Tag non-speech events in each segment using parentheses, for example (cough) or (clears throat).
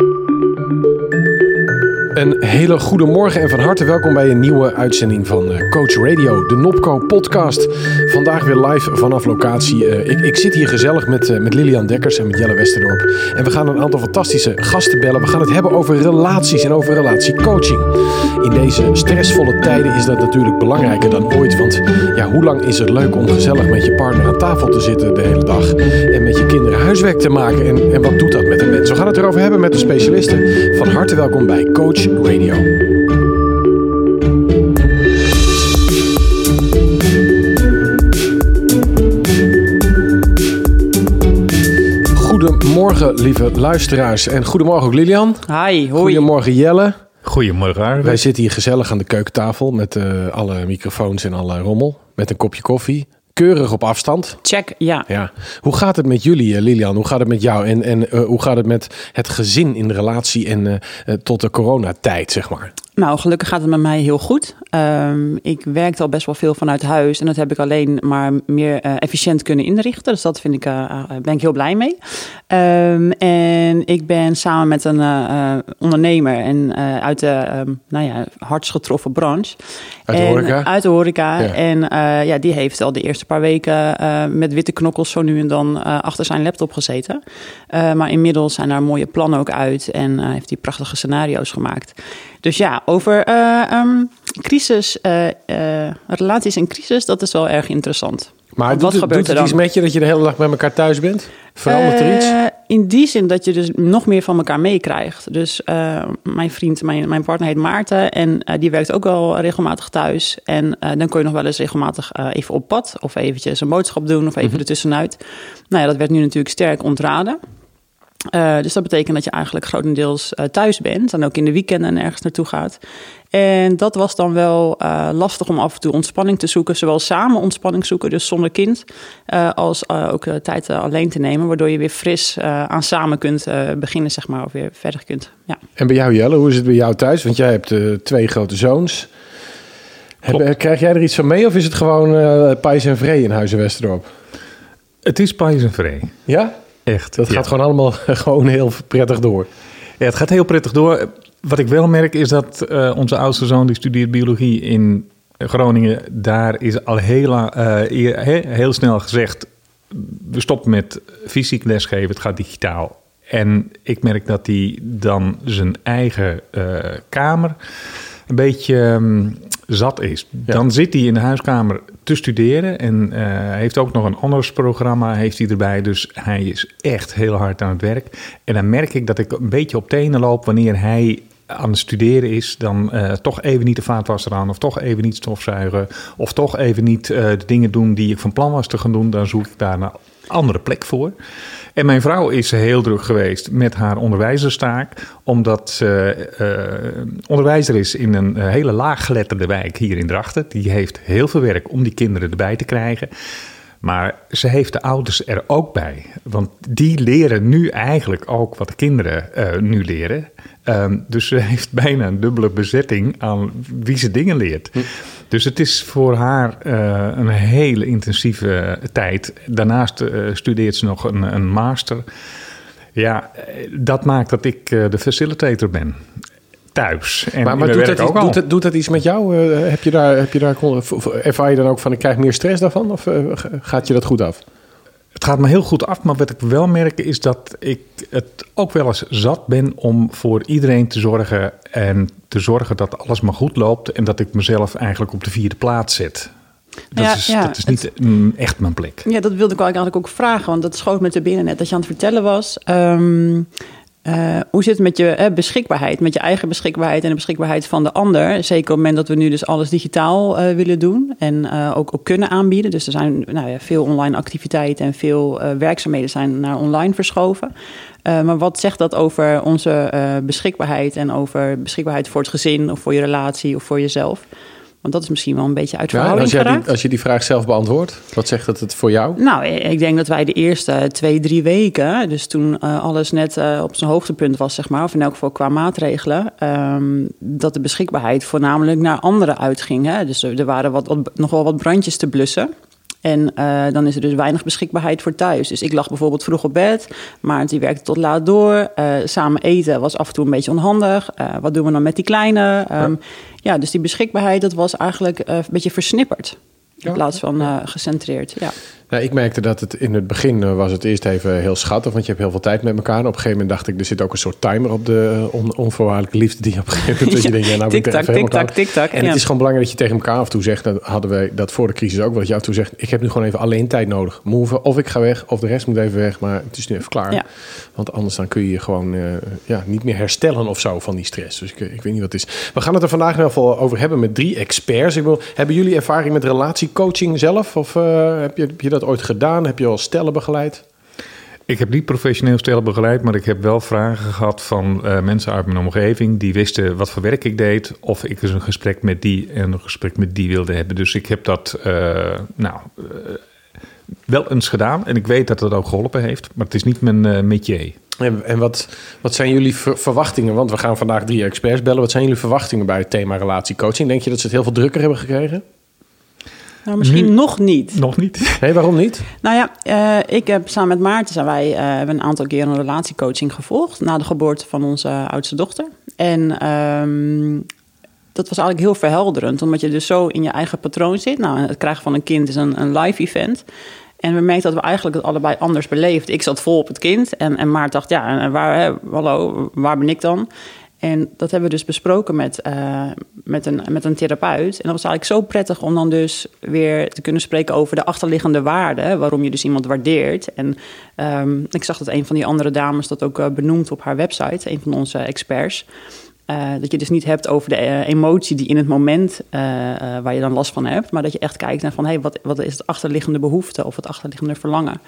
Música Een hele goede morgen en van harte welkom bij een nieuwe uitzending van eh, Coach Radio, de Nopco podcast. Vandaag weer live vanaf locatie. Eh, ik, ik zit hier gezellig met, eh, met Lilian Dekkers en met Jelle Westerdorp. En we gaan een aantal fantastische gasten bellen. We gaan het hebben over relaties en over relatiecoaching. In deze stressvolle tijden is dat natuurlijk belangrijker dan ooit. Want ja, hoe lang is het leuk om gezellig met je partner aan tafel te zitten de hele dag en met je kinderen huiswerk te maken? En, en wat doet dat met een mens? We gaan het erover hebben met de specialisten. Van harte welkom bij Coach Radio. Goedemorgen, lieve luisteraars. En goedemorgen ook Lilian. Hi, hoi. Goedemorgen Jelle. Goedemorgen. Arvid. Wij zitten hier gezellig aan de keukentafel met eh, alle microfoons en alle rommel. Met een kopje koffie. Keurig op afstand. Check, ja. Ja. Hoe gaat het met jullie, eh, Lilian? Hoe gaat het met jou? En, en eh, hoe gaat het met het gezin in de relatie en eh, tot de coronatijd, zeg maar? Nou, gelukkig gaat het met mij heel goed. Ehm, ik werkte al best wel veel vanuit huis en dat heb ik alleen maar meer eh, efficiënt kunnen inrichten. Dus dat vind ik, eh, ben ik heel blij mee. Ehm, en ik ben samen met een ondernemer en, uit de ehm, nou ja, hardst getroffen branche. Uit de En, horeca? Uit de horeca. Ja. En ja, die heeft al de eerste paar weken met witte knokkels zo nu en dan achter zijn laptop gezeten. Maar inmiddels zijn daar mooie plannen ook uit en heeft hij prachtige scenario's gemaakt. Dus ja, over eh, ehm, crisis, eh, eh, relaties in crisis, dat is wel erg interessant. Maar doet, wat het- gebeurt doet er het iets met je dat je de hele dag bij elkaar thuis bent? Verandert er iets? In die zin dat je dus nog meer van elkaar meekrijgt. Dus mijn vriend, mijn, mijn partner heet Maarten en die werkt ook wel regelmatig thuis. En dan kun je nog wel eens regelmatig even op pad of eventjes een boodschap doen of even ertussenuit. Nou ja, dat werd nu natuurlijk sterk ontraden. Eh, dus dat betekent dat je eigenlijk grotendeels eh, thuis bent en ook in de weekenden ergens naartoe gaat. En dat was dan wel eh, lastig om af en toe ontspanning te zoeken, zowel samen ontspanning zoeken, dus zonder kind, eh, als ook eh, tijd alleen te nemen, waardoor je weer fris eh, aan samen kunt eh, beginnen, zeg maar, of weer verder kunt. Ja. En bij jou, Jelle, hoe is het bij jou thuis? Want jij hebt eh, twee grote zoons. Heb, krijg jij er iets van mee of is het gewoon eh pijs en vree in Huizen Westerdorp? Het is pijs en vree. Ja? Echt. Dat Ja. gaat gewoon allemaal (laughs) gewoon heel prettig door. Ja, het gaat heel prettig door. Wat ik wel merk is dat eh, onze oudste zoon die studeert biologie in Groningen. Daar is al heel, eh, heel snel gezegd... we stoppen met fysiek lesgeven, het gaat digitaal. En ik merk dat hij dan zijn eigen eh, kamer een beetje ehm, zat is. Ja. Dan zit hij in de huiskamer te studeren en eh, heeft ook nog een honorsprogramma heeft hij erbij. Dus hij is echt heel hard aan het werk. En dan merk ik dat ik een beetje op tenen loop wanneer hij aan het studeren is, dan eh, toch even niet de vaatwasser aan, of toch even niet stofzuigen, of toch even niet eh, de dingen doen die ik van plan was te gaan doen. Dan zoek ik daar een andere plek voor. En mijn vrouw is heel druk geweest met haar onderwijzerstaak, omdat ze eh, onderwijzer is in een eh, hele laaggeletterde wijk hier in Drachten. Die heeft heel veel werk om die kinderen erbij te krijgen. Maar ze heeft de ouders er ook bij. Want die leren nu eigenlijk ook wat de kinderen eh, nu leren. Ehm, dus ze (laughs) heeft bijna een dubbele bezetting aan wie ze dingen leert. Dus het is voor haar eh, een hele intensieve tijd. Daarnaast eh, studeert ze nog een, een master. Ja, eh, dat maakt dat ik de facilitator ben. Thuis. En maar maar doet, dat, ook iets- doet, dat, doet dat iets met jou? Heb je daar, heb je daar, ervaar je dan ook van, ik krijg meer stress daarvan? Of gaat je dat goed af? Het gaat me heel goed af, maar wat ik wel merk is dat ik het ook wel eens zat ben om voor iedereen te zorgen en te zorgen dat alles maar goed loopt en dat ik mezelf eigenlijk op de vierde plaats zet. Dat, Ja, is, ja, dat is niet mm, echt mijn plek. Ja, dat wilde ik eigenlijk ook vragen, want dat schoot me te binnen net dat je aan het vertellen was. Ehm, eh, hoe zit het met je eh, beschikbaarheid, met je eigen beschikbaarheid en de beschikbaarheid van de ander? Zeker op het moment dat we nu dus alles digitaal eh, willen doen en ook, kunnen aanbieden. Dus er zijn nou ja, veel online activiteiten en veel werkzaamheden zijn naar online verschoven. Maar wat zegt dat over onze beschikbaarheid en over beschikbaarheid voor het gezin of voor je relatie of voor jezelf? Want dat is misschien wel een beetje uit Ja, als, jij die, geraakt. als je die vraag zelf beantwoordt, wat zegt dat het voor jou? Nou, ik denk dat wij de eerste twee, drie weken, dus toen eh, alles net eh, op zijn hoogtepunt was, zeg maar, of in elk geval qua maatregelen, ehm, dat de beschikbaarheid voornamelijk naar anderen uitging. Hè? Dus er, er waren wat, wat, nog wel wat brandjes te blussen. En uh, dan is er dus weinig beschikbaarheid voor thuis. Dus ik lag bijvoorbeeld vroeg op bed, maar die werkte tot laat door. Uh, samen eten was af en toe een beetje onhandig. Uh, wat doen we dan met die kleine? Um, ja. ja. dus die beschikbaarheid, dat was eigenlijk een beetje versnipperd. In plaats van gecentreerd, ja. Nou, ik merkte dat het in het begin uh, was het eerst even heel schattig, want je hebt heel veel tijd met elkaar. Op een gegeven moment dacht ik, er zit ook een soort timer op de on onvoorwaardelijke liefde die op een gegeven moment. (laughs) ja, je denkt, ja, nou, tik-tak, tik-tak, tik-tak. En ja. het is gewoon belangrijk dat je tegen elkaar af en toe zegt, dat hadden wij dat voor de crisis ook, wat je af en toe zegt, ik heb nu gewoon even alleen tijd nodig. Move, of ik ga weg, of de rest moet even weg, maar het is nu even klaar. Ja. Want anders dan kun je je gewoon uh, ja, niet meer herstellen of zo van die stress. Dus ik, ik weet niet wat het is. We gaan het er vandaag geval over hebben met drie experts. Ik wil, hebben jullie ervaring met relatiecoaching zelf? Of uh, heb, je, heb je dat ooit gedaan? Heb je al stellen begeleid? Ik heb niet professioneel stellen begeleid, maar ik heb wel vragen gehad van uh, mensen uit mijn omgeving die wisten wat voor werk ik deed, of ik dus een gesprek met die en een gesprek met die wilde hebben. Dus ik heb dat uh, nou, uh, wel eens gedaan en ik weet dat het ook geholpen heeft, maar het is niet mijn métier. En, en wat, wat zijn jullie ver verwachtingen? Want we gaan vandaag drie experts bellen. Wat zijn jullie verwachtingen bij het thema relatiecoaching? Denk je dat ze het heel veel drukker hebben gekregen? Nou, misschien nu, nog niet. Nog niet? Nee, waarom niet? Nou ja, uh, ik heb samen met Maarten zijn wij, uh, hebben een aantal keer een relatiecoaching gevolgd na de geboorte van onze oudste dochter. En um, dat was eigenlijk heel verhelderend, omdat je dus zo in je eigen patroon zit. Nou, het krijgen van een kind is een, een live event. En we merkten dat we eigenlijk het allebei anders beleefden. Ik zat vol op het kind en, en Maart dacht, ja, waar, hè, hallo, waar ben ik dan? En dat hebben we dus besproken met, uh, met, een, met een therapeut. En dat was eigenlijk zo prettig om dan dus weer te kunnen spreken over de achterliggende waarden. Waarom je dus iemand waardeert. En um, ik zag dat een van die andere dames dat ook uh, benoemt op haar website, een van onze experts. Uh, dat je dus niet hebt over de emotie die in het moment waar je dan last van hebt. Maar dat je echt kijkt naar van hé, hey, wat, wat is het achterliggende behoefte of het achterliggende verlangen.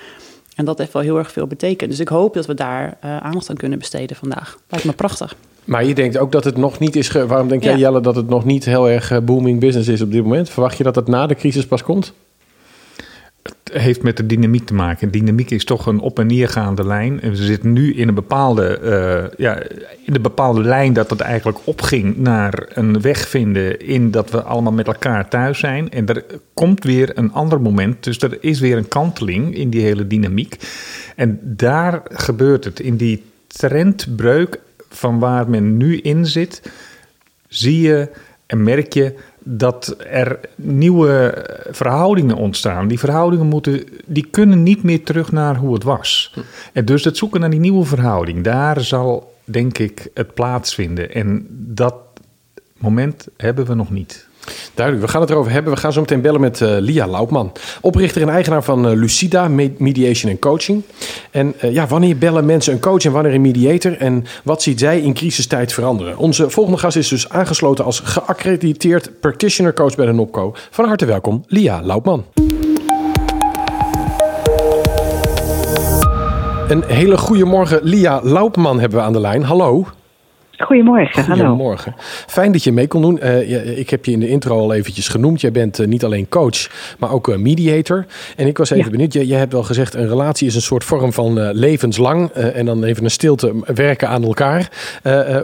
En dat heeft wel heel erg veel betekend. Dus ik hoop dat we daar aandacht aan kunnen besteden vandaag. Lijkt me prachtig. Maar je denkt ook dat het nog niet is. Waarom denk jij, ja. Jelle, dat het nog niet heel erg booming business is op dit moment? Verwacht je dat het na de crisis pas komt? Het heeft met de dynamiek te maken. Dynamiek is toch een op- en neergaande lijn. En we zitten nu in een bepaalde, uh, ja, in een bepaalde lijn dat het eigenlijk opging naar een weg vinden in dat we allemaal met elkaar thuis zijn. En er komt weer een ander moment. Dus er is weer een kanteling in die hele dynamiek. En daar gebeurt het. In die trendbreuk van waar men nu in zit, zie je en merk je dat er nieuwe verhoudingen ontstaan. Die verhoudingen moeten, die kunnen niet meer terug naar hoe het was. En dus het zoeken naar die nieuwe verhouding, daar zal denk ik het plaatsvinden. En dat moment hebben we nog niet. Duidelijk, we gaan het erover hebben. We gaan zo meteen bellen met uh, Lia Laupman, oprichter en eigenaar van uh, Lucida Mediation en Coaching. En uh, ja, wanneer bellen mensen een coach en wanneer een mediator? En wat ziet zij in crisistijd veranderen? Onze volgende gast is dus aangesloten als geaccrediteerd practitioner coach bij de NOPCO. Van harte welkom, Lia Laupman. Een hele goede morgen, Lia Laupman hebben we aan de lijn. Hallo. Goedemorgen, hallo. Goedemorgen. Fijn dat je mee kon doen. Uh, ik heb je in de intro al eventjes genoemd. Jij bent uh, niet alleen coach, maar ook uh, mediator. En ik was even ja. benieuwd. Je, je, hebt wel gezegd, een relatie is een soort vorm van levenslang. en dan even een stilte werken aan elkaar.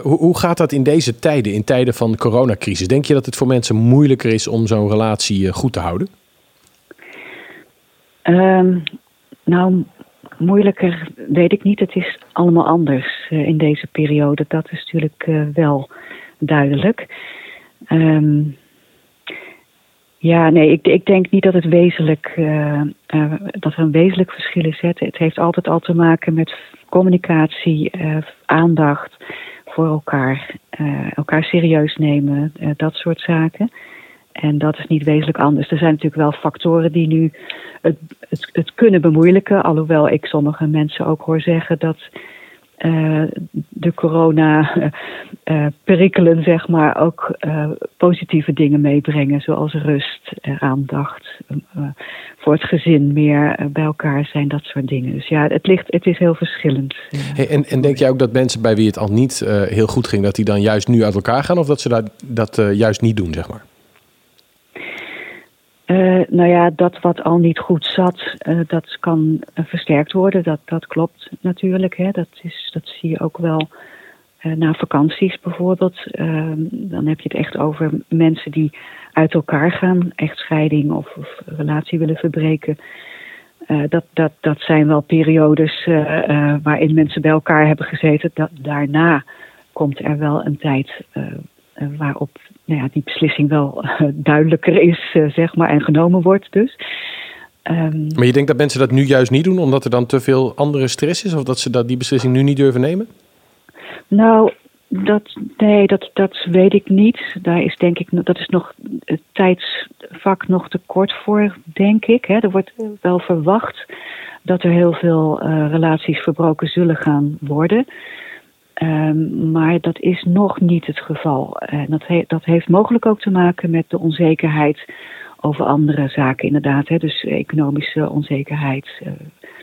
Hoe, hoe, gaat dat in deze tijden, in tijden van de coronacrisis? Denk je dat het voor mensen moeilijker is om zo'n relatie goed te houden? Um, nou, moeilijker weet ik niet. Het is allemaal anders uh, in deze periode. Dat is natuurlijk uh, wel duidelijk. Um, ja, nee, ik, ik, denk niet dat het wezenlijk uh, dat er een wezenlijk verschil is. Het, het, heeft altijd al te maken met communicatie, aandacht voor elkaar, elkaar serieus nemen, dat soort zaken. En dat is niet wezenlijk anders. Er zijn natuurlijk wel factoren die nu het, het, het kunnen bemoeilijken. Alhoewel ik sommige mensen ook hoor zeggen dat uh, de corona-perikelen, uh, zeg maar, ook positieve dingen meebrengen. Zoals rust, aandacht, voor het gezin meer bij elkaar zijn, dat soort dingen. Dus ja, het, ligt, het is heel verschillend. En, en denk jij ook dat mensen bij wie het al niet heel goed ging, dat die dan juist nu uit elkaar gaan? Of dat ze dat, dat juist niet doen, zeg maar? Uh, nou ja, dat wat al niet goed zat, uh, dat kan uh, versterkt worden. Dat, dat klopt natuurlijk. Hè. Dat, is, dat zie je ook wel na vakanties bijvoorbeeld, ehm, dan heb je het echt over mensen die uit elkaar gaan, echtscheiding of, of relatie willen verbreken. dat, dat, dat zijn wel periodes waarin mensen bij elkaar hebben gezeten. Dat, daarna komt er wel een tijd waarop nou ja, die beslissing wel duidelijker is, zeg maar, en genomen wordt dus. Ehm, maar je denkt dat mensen dat nu juist niet doen, omdat er dan te veel andere stress is? Of dat ze dat, die beslissing nu niet durven nemen? Nou, dat, nee, dat, dat weet ik niet. Daar is denk ik, dat is nog het tijdsvak nog te kort voor, denk ik. Hè. Er wordt wel verwacht dat er heel veel uh, relaties verbroken zullen gaan worden. Um, maar dat is nog niet het geval. En dat, he, dat heeft mogelijk ook te maken met de onzekerheid over andere zaken inderdaad. Hè, dus economische onzekerheid. Uh,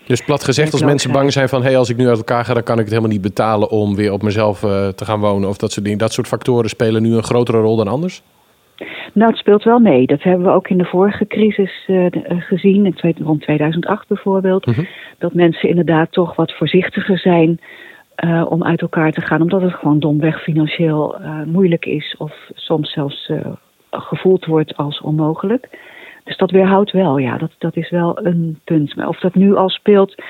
dus plat gezegd, als mensen bang zijn van... hé, hey, als ik nu uit elkaar ga, dan kan ik het helemaal niet betalen... om weer op mezelf uh, te gaan wonen of dat soort dingen. Dat soort factoren spelen nu een grotere rol dan anders? Nou, het speelt wel mee. Dat hebben we ook in de vorige crisis uh, gezien, in rond 2008 bijvoorbeeld. Mm -hmm. Dat mensen inderdaad toch wat voorzichtiger zijn... Uh, om uit elkaar te gaan, omdat het gewoon domweg financieel uh, moeilijk is, of soms zelfs uh, gevoeld wordt als onmogelijk. Dus dat weerhoudt wel, ja, dat, dat is wel een punt. Maar of dat nu al speelt,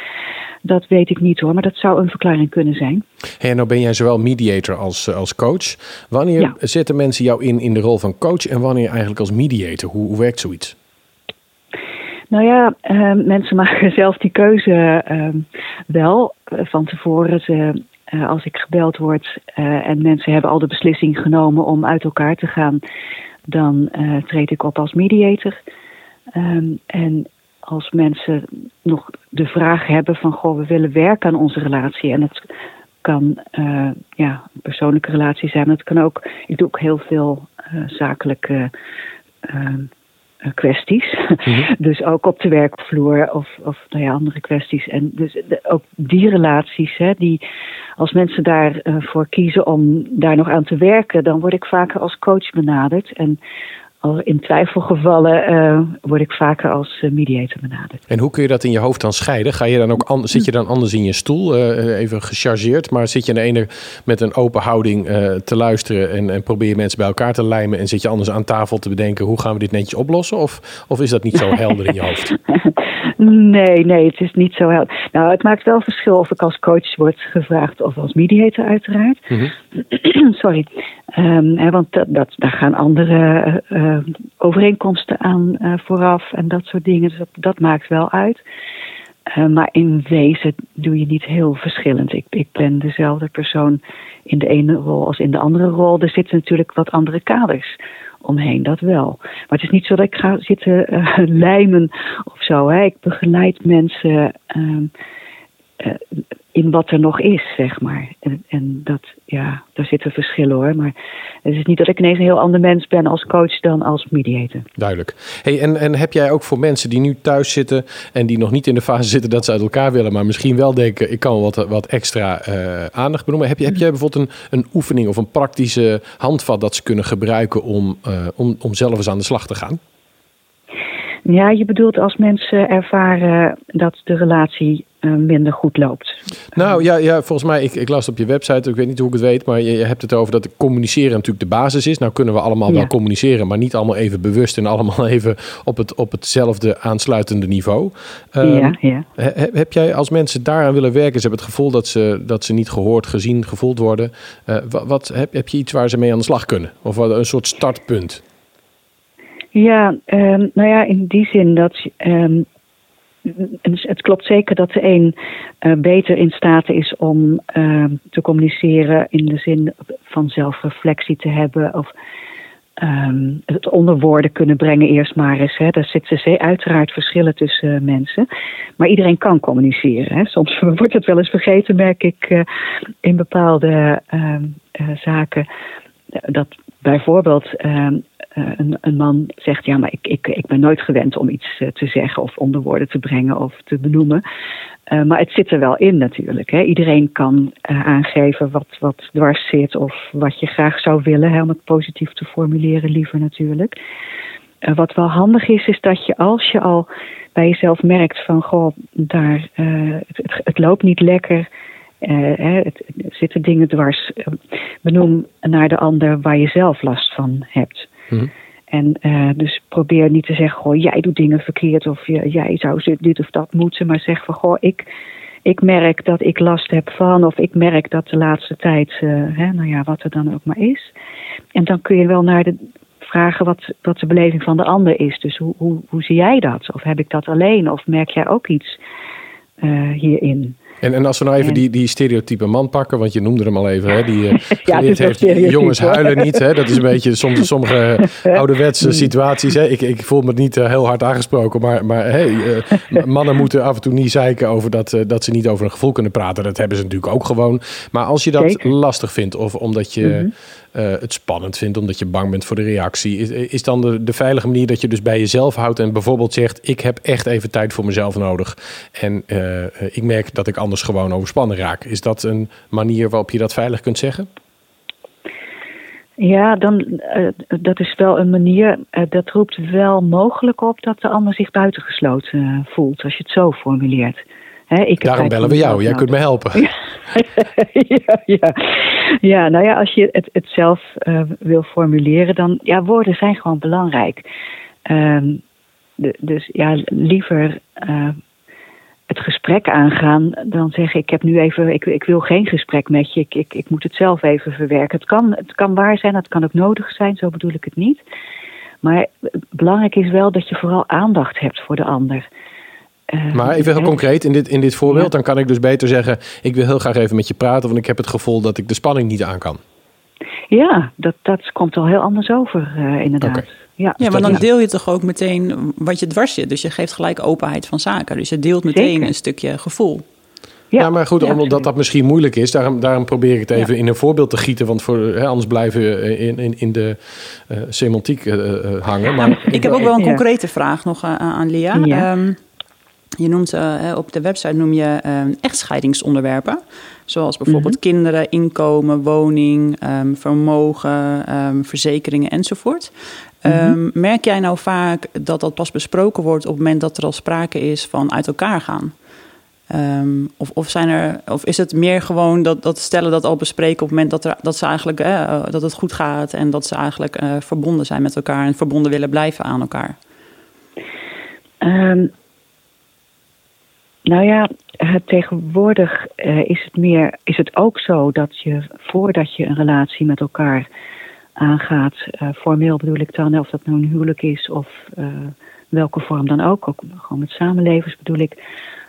dat weet ik niet hoor, maar dat zou een verklaring kunnen zijn. Hey, en nou ben jij zowel mediator als, als coach. Wanneer ja. zetten mensen jou in in de rol van coach en wanneer eigenlijk als mediator? Hoe, hoe werkt zoiets? Nou ja, uh, mensen (laughs) maken zelf die keuze uh, wel van tevoren. Ze, uh, als ik gebeld word en mensen hebben al de beslissing genomen om uit elkaar te gaan, dan treed ik op als mediator. Um, en als mensen nog de vraag hebben van goh, we willen werken aan onze relatie. En het kan ja, een persoonlijke relatie zijn. Het kan ook, ik doe ook heel veel zakelijke kwesties. Mm-hmm. (laughs) dus ook op de werkvloer of, of nou ja, andere kwesties. En dus de, ook die relaties, hè, die, als mensen daarvoor uh, voor kiezen om daar nog aan te werken, dan word ik vaker als coach benaderd. En in twijfelgevallen uh, word ik vaker als uh, mediator benaderd. En hoe kun je dat in je hoofd dan scheiden? Ga je dan ook an- zit je dan anders in je stoel, uh, even gechargeerd, maar zit je aan de ene met een open houding te luisteren en, en, probeer je mensen bij elkaar te lijmen en zit je anders aan tafel te bedenken hoe gaan we dit netjes oplossen? Of, of is dat niet zo helder in je hoofd? (laughs) nee, nee, het is niet zo helder. Nou, het maakt wel verschil of ik als coach word gevraagd of als mediator uiteraard. Mm-hmm. (clears throat) Sorry. Um, hè, want dat, dat, daar gaan andere uh, overeenkomsten aan uh, vooraf en dat soort dingen. Dus dat, maakt wel uit. Uh, maar in wezen doe je niet heel verschillend. Ik, ik ben dezelfde persoon in de ene rol als in de andere rol. Er zitten natuurlijk wat andere kaders omheen, dat wel. Maar het is niet zo dat ik ga zitten (laughs) lijmen of zo. Hè. Ik begeleid mensen ehm, in wat er nog is, zeg maar. En, en dat, ja, daar zitten verschillen hoor. Maar het is niet dat ik ineens een heel ander mens ben als coach dan als mediator. Duidelijk. Hey, en, en heb jij ook voor mensen die nu thuis zitten en die nog niet in de fase zitten dat ze uit elkaar willen, maar misschien wel denken, ik kan wat, wat extra uh, aandacht benoemen. Heb, je, heb jij bijvoorbeeld een, een oefening of een praktische handvat dat ze kunnen gebruiken om, uh, om, om zelf eens aan de slag te gaan? Ja, je bedoelt als mensen ervaren dat de relatie minder goed loopt. Nou ja, ja volgens mij, ik, ik las op je website, ik weet niet hoe ik het weet, maar je, je hebt het over dat communiceren natuurlijk de basis is. Nou kunnen we allemaal ja. wel communiceren, maar niet allemaal even bewust en allemaal (laughs) even op, het, op hetzelfde aansluitende niveau. Um, ja, ja. He, heb jij als mensen daaraan willen werken, ze hebben het gevoel dat ze, dat ze niet gehoord, gezien, gevoeld worden. Uh, wat, wat, heb, heb je iets waar ze mee aan de slag kunnen? Of een soort startpunt? Ja, um, nou ja, in die zin dat um, het klopt zeker dat de een uh, beter in staat is om uh, te communiceren in de zin van zelfreflectie te hebben of um, het onder woorden kunnen brengen eerst maar eens. Hè. Daar zitten uiteraard verschillen tussen uh, mensen, maar iedereen kan communiceren. Hè. Soms (laughs) wordt het wel eens vergeten, merk ik in bepaalde zaken. Dat bijvoorbeeld uh, een, man zegt: Ja, maar ik, ik, ik ben nooit gewend om iets uh, te zeggen of onder woorden te brengen of te benoemen. Uh, maar het zit er wel in natuurlijk. Hè. Iedereen kan aangeven wat, wat dwars zit of wat je graag zou willen, hè, om het positief te formuleren, liever natuurlijk. wat wel handig is, is dat je als je al bij jezelf merkt van: Goh, daar, het, het loopt niet lekker Uh, het, zitten dingen dwars. Benoem naar de ander waar je zelf last van hebt. Mhm. En uh, dus probeer niet te zeggen, goh, jij doet dingen verkeerd of jij zou dit of dat moeten, maar zeg van, goh, ik, ik merk dat ik last heb van, of ik merk dat de laatste tijd, uh, hè, nou ja, wat er dan ook maar is. En dan kun je wel naar de vragen wat, wat de beleving van de ander is. Dus hoe, hoe, hoe zie jij dat? Of heb ik dat alleen? Of merk jij ook iets uh, hierin? En, en als we nou even die, die stereotype man pakken, want je noemde hem al even, hè, die uh, (laughs) ja, heeft jongens huilen niet. Hè, dat is een beetje soms, sommige (laughs) ouderwetse situaties. Hè. Ik, ik voel me niet uh, heel hard aangesproken, maar, maar hey, uh, (laughs) mannen moeten af en toe niet zeiken over dat, dat ze niet over een gevoel kunnen praten. Dat hebben ze natuurlijk ook gewoon. Maar als je dat Zeker. lastig vindt of omdat je... Mm -hmm. Het spannend vindt omdat je bang bent voor de reactie. Is, is dan de, veilige manier dat je dus bij jezelf houdt en bijvoorbeeld zegt: Ik heb echt even tijd voor mezelf nodig. En ik merk dat ik anders gewoon overspannen raak. Is dat een manier waarop je dat veilig kunt zeggen? Ja, dan, uh, dat is wel een manier. Dat roept wel mogelijk op dat de ander zich buitengesloten voelt, als je het zo formuleert. Ik Daarom bellen we jou, jij kunt me helpen. (laughs) ja, ja, ja, nou ja, als je het, het zelf wil formuleren, dan ja, woorden zijn gewoon belangrijk. Ehm, de, dus ja, liever het gesprek aangaan, dan zeg ik, ik heb nu even, ik, ik wil geen gesprek met je, ik, ik, ik moet het zelf even verwerken. Het kan, het kan waar zijn, het kan ook nodig zijn, zo bedoel ik het niet. Maar belangrijk is wel dat je vooral aandacht hebt voor de ander. Uh, maar even heel concreet, in dit, in dit voorbeeld, dan kan ik dus beter zeggen: Ik wil heel graag even met je praten, want ik heb het gevoel dat ik de spanning niet aan kan. Ja, dat, dat komt al heel anders over, uh, inderdaad. Okay. Ja, ja maar dan deel je toch ook meteen wat je dwars zit. Dus je geeft gelijk openheid van zaken. Dus je deelt meteen Zeker. een stukje gevoel. Ja, ja, maar goed, omdat dat misschien moeilijk is, daarom, daarom probeer ik het even in een voorbeeld te gieten. Want voor, hè, anders blijven we in, in, in de uh, semantiek uh, hangen. Maar (laughs) ik heb ook wel een concrete vraag nog aan Lia. Um, je noemt uh, op de website noem je uh, echtscheidingsonderwerpen. Zoals bijvoorbeeld mm -hmm. kinderen, inkomen, woning, um, vermogen, um, verzekeringen enzovoort. Mm -hmm. merk jij nou vaak dat dat pas besproken wordt op het moment dat er al sprake is van uit elkaar gaan? of, of, zijn er, of is het meer gewoon dat, dat stellen dat al bespreken op het moment dat, er, dat, ze eigenlijk, uh, dat het goed gaat en dat ze eigenlijk uh, verbonden zijn met elkaar en verbonden willen blijven aan elkaar? Um, nou ja, tegenwoordig uh, is het meer, is het ook zo dat je voordat je een relatie met elkaar aangaat, uh, formeel bedoel ik dan, of dat nou een huwelijk is of uh, welke vorm dan ook, ook gewoon met samenlevers bedoel ik,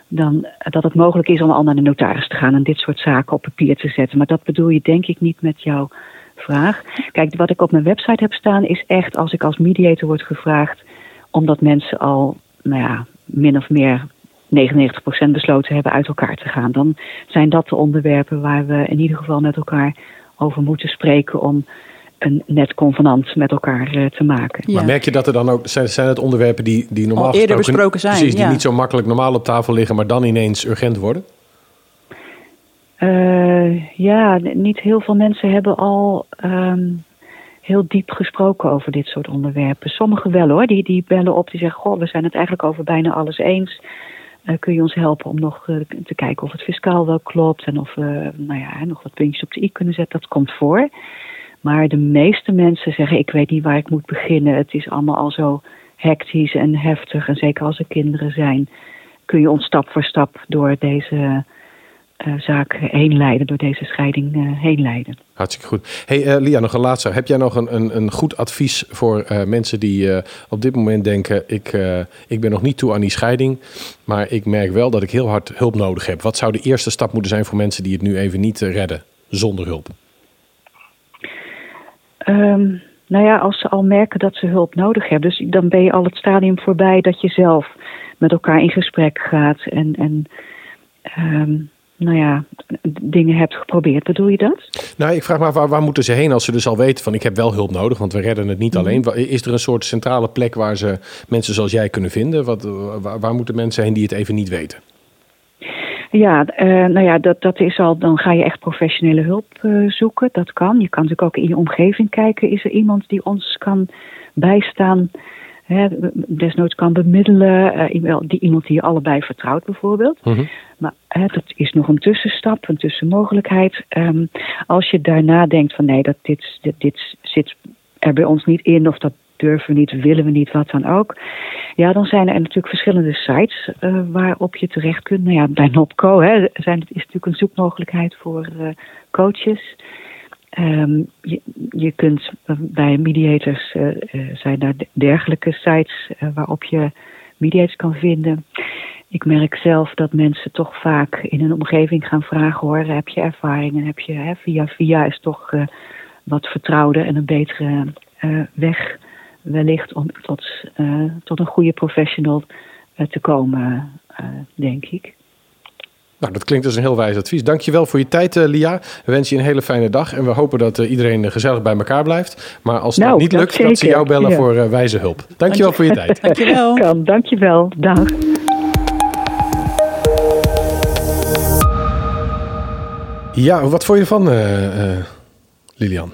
dan dat het mogelijk is om al naar de notaris te gaan en dit soort zaken op papier te zetten. Maar dat bedoel je denk ik niet met jouw vraag. Kijk, wat ik op mijn website heb staan is echt als ik als mediator word gevraagd, omdat mensen al, nou ja, min of meer 99% besloten hebben uit elkaar te gaan. Dan zijn dat de onderwerpen waar we in ieder geval met elkaar over moeten spreken om een net convenant met elkaar uh, te maken. Ja. Maar merk je dat er dan ook zijn, zijn het onderwerpen die, die normaal Al eerder besproken zijn, precies, die niet zo makkelijk normaal op tafel liggen, maar dan ineens urgent worden? Uh, ja, niet heel veel mensen hebben al um, heel diep gesproken over dit soort onderwerpen. Sommigen wel hoor, die, die bellen op, die zeggen: Goh, we zijn het eigenlijk over bijna alles eens. Uh, kun je ons helpen om nog uh, te kijken of het fiscaal wel klopt en of we nou ja, nog wat puntjes op de i kunnen zetten. Dat komt voor. Maar de meeste mensen zeggen: Ik weet niet waar ik moet beginnen. Het is allemaal al zo hectisch en heftig. En zeker als er kinderen zijn, kun je ons stap voor stap door deze uh, zaak heen leiden, door deze scheiding uh, heen leiden. Hartstikke goed. Hey uh, Lia, nog een laatste. Heb jij nog een, een, een goed advies voor mensen die op dit moment denken: ik, ik ben nog niet toe aan die scheiding, maar ik merk wel dat ik heel hard hulp nodig heb? Wat zou de eerste stap moeten zijn voor mensen die het nu even niet redden zonder hulp? Um, nou ja, als ze al merken dat ze hulp nodig hebben, dus dan ben je al het stadium voorbij dat je zelf met elkaar in gesprek gaat en. en um, nou ja, dingen hebt geprobeerd. Bedoel je dat? Nou, ik vraag me waar, waar moeten ze heen als ze dus al weten van ik heb wel hulp nodig, want we redden het niet mhm. alleen. Is er een soort centrale plek waar ze mensen zoals jij kunnen vinden? Wat, waar, waar moeten mensen heen die het even niet weten? Ja, uh, nou ja, dat, dat is al, dan ga je echt professionele hulp uh, zoeken. Dat kan. Je kan natuurlijk ook in je omgeving kijken. Is er iemand die ons kan bijstaan? Hè, desnoods kan bemiddelen. Uh, die iemand die je allebei vertrouwt bijvoorbeeld. Mm Maar hè, dat is nog een tussenstap, een tussenmogelijkheid. Ehm, als je daarna denkt van nee, dat dit, dit, zit er bij ons niet in of dat durven we niet, willen we niet, wat dan ook. Ja, dan zijn er natuurlijk verschillende sites uh, waarop je terecht kunt. Nou ja, bij Nopco hè, zijn, is natuurlijk een zoekmogelijkheid voor uh, coaches. Um, je, kunt bij mediators zijn daar dergelijke sites waarop je mediators kan vinden. Ik merk zelf dat mensen toch vaak in een omgeving gaan vragen: hoor, heb je ervaring en heb je hè, via via is toch wat vertrouwde en een betere weg wellicht om tot, uh, tot een goede professional uh, te komen, uh, denk ik. Nou, dat klinkt als een heel wijs advies. Dankjewel voor je tijd, Lia. We wensen je een hele fijne dag. En we hopen dat iedereen gezellig bij elkaar blijft. Maar als nou, dat niet lukt, dat, dat ze jou bellen ja. voor wijze hulp. Dankjewel Dank je. voor je tijd. (laughs) Dankjewel. Kan, dankjewel. Dag. Ja, wat vond je ervan, Lilian?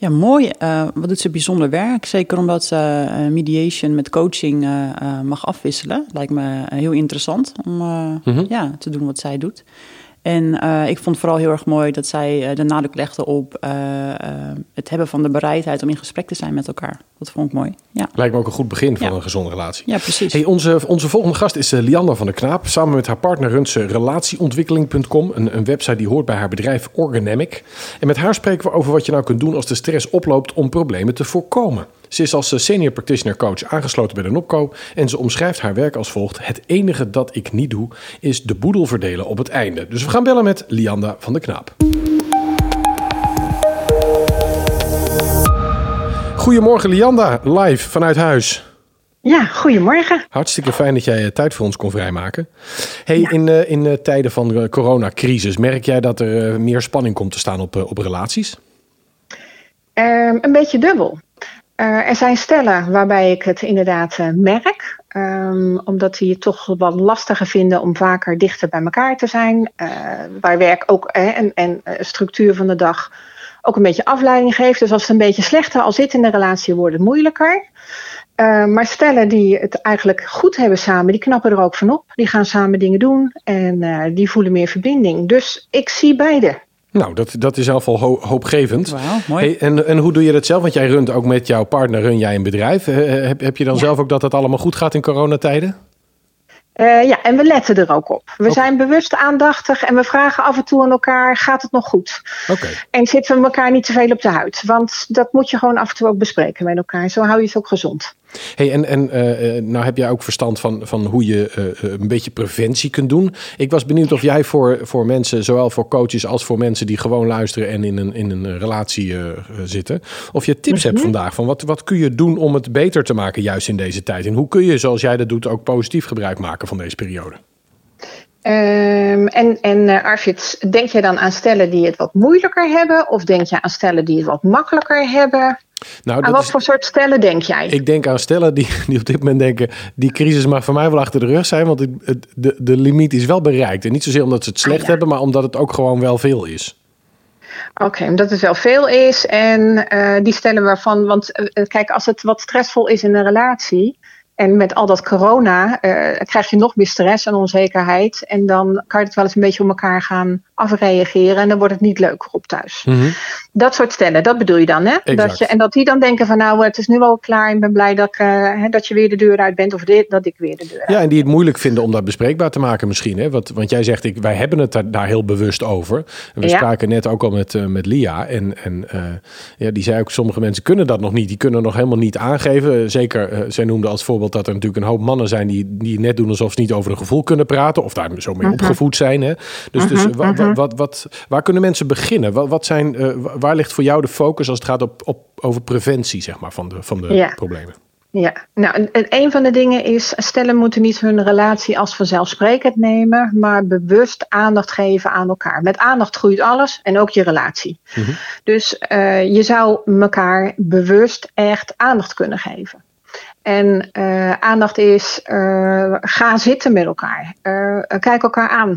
Ja, mooi. Uh, wat doet ze bijzonder werk? Zeker omdat ze uh, mediation met coaching uh, mag afwisselen. Lijkt me heel interessant om mm -hmm. ja, te doen wat zij doet. En uh, ik vond vooral heel erg mooi dat zij uh, de nadruk legde op uh, het hebben van de bereidheid om in gesprek te zijn met elkaar. Dat vond ik mooi. Ja. Lijkt me ook een goed begin van ja. een gezonde relatie. Ja, precies. Hey, onze, onze volgende gast is Lianda van der Knaap. Samen met haar partner runt ze relatieontwikkeling.com, een, een website die hoort bij haar bedrijf Organamic. En met haar spreken we over wat je nou kunt doen als de stress oploopt om problemen te voorkomen. Ze is als senior practitioner coach aangesloten bij de NOPCO en ze omschrijft haar werk als volgt. Het enige dat ik niet doe is de boedel verdelen op het einde. Dus we gaan bellen met Lianda van de Knaap. Goedemorgen Lianda, live vanuit huis. Ja, goedemorgen. Hartstikke fijn dat jij tijd voor ons kon vrijmaken. Hey, ja. In, uh, in uh, tijden van de coronacrisis, merk jij dat er uh, meer spanning komt te staan op, op relaties? Um, een beetje dubbel. Uh, er zijn stellen waarbij ik het inderdaad uh, merk. Um, omdat die het toch wat lastiger vinden om vaker dichter bij elkaar te zijn. Uh, waar werk ook en, en structuur van de dag ook een beetje afleiding geeft. Dus als het een beetje slechter al zit in de relatie, wordt het moeilijker. maar stellen die het eigenlijk goed hebben samen, die knappen er ook van op. Die gaan samen dingen doen en die voelen meer verbinding. Dus ik zie beide. Nou, dat, dat is in ieder geval ho hoopgevend. Mooi. Hey, en, en hoe doe je dat zelf? Want jij runt ook met jouw partner, run jij een bedrijf. heb, heb je dan ja. zelf ook dat het allemaal goed gaat in coronatijden? Uh, ja, en we letten er ook op. We okay. zijn bewust aandachtig en we vragen af en toe aan elkaar: gaat het nog goed? Okay. En zitten we elkaar niet te veel op de huid? Want dat moet je gewoon af en toe ook bespreken met elkaar. Zo hou je het ook gezond. Hey, en en uh, nou heb jij ook verstand van, van hoe je uh, een beetje preventie kunt doen. Ik was benieuwd of jij voor, voor mensen, zowel voor coaches als voor mensen die gewoon luisteren en in een, in een relatie zitten, of je tips hebt vandaag van wat, wat kun je doen om het beter te maken juist in deze tijd? En hoe kun je, zoals jij dat doet, ook positief gebruik maken van deze periode? Um, en en uh, Arvid, denk je dan aan stellen die het wat moeilijker hebben? Of denk je aan stellen die het wat makkelijker hebben? Nou, aan wat is, voor soort stellen denk jij? Ik denk aan stellen die, die op dit moment denken... die crisis mag voor mij wel achter de rug zijn... want het, het, de, de limiet is wel bereikt. En niet zozeer omdat ze het slecht ah, ja. hebben... maar omdat het ook gewoon wel veel is. Oké, okay, omdat het wel veel is. En uh, die stellen waarvan... want uh, kijk, als het wat stressvol is in een relatie... En met al dat corona uh, krijg je nog meer stress en onzekerheid. En dan kan je het wel eens een beetje op elkaar gaan afreageren. En dan wordt het niet leuk op thuis. Mm -hmm. Dat soort stellen, dat bedoel je dan, hè? Dat je, en dat die dan denken van nou, het is nu al klaar. Ik ben blij dat, ik, uh, hè, dat je weer de deur uit bent. Of dit, dat ik weer de deur uit Ja, en die het moeilijk vinden om dat bespreekbaar te maken misschien. Hè? Want, want jij zegt, ik, wij hebben het daar, daar heel bewust over. En we ja. spraken net ook al met, uh, met Lia. En, en uh, ja, die zei ook, sommige mensen kunnen dat nog niet. Die kunnen nog helemaal niet aangeven. Zeker, zij noemde als voorbeeld dat er natuurlijk een hoop mannen zijn... die, die net doen alsof ze niet over een gevoel kunnen praten. Of daar zo mee Mhm. -huh. opgevoed zijn. Hè? Dus, dus Mhm, wa, wa, wat, wat, waar kunnen mensen beginnen? Wat, wat zijn, uh, waar ligt voor jou de focus als het gaat op, op, over preventie zeg maar, van de, van de Ja. problemen? Ja, nou, en- en een van de dingen is, stellen moeten niet hun relatie als vanzelfsprekend nemen, maar bewust aandacht geven aan elkaar. Met aandacht groeit alles en ook je relatie. Mhm. Dus eh, je zou elkaar bewust echt aandacht kunnen geven. En eh, aandacht is, eh, ga zitten met elkaar. Eh, kijk elkaar aan.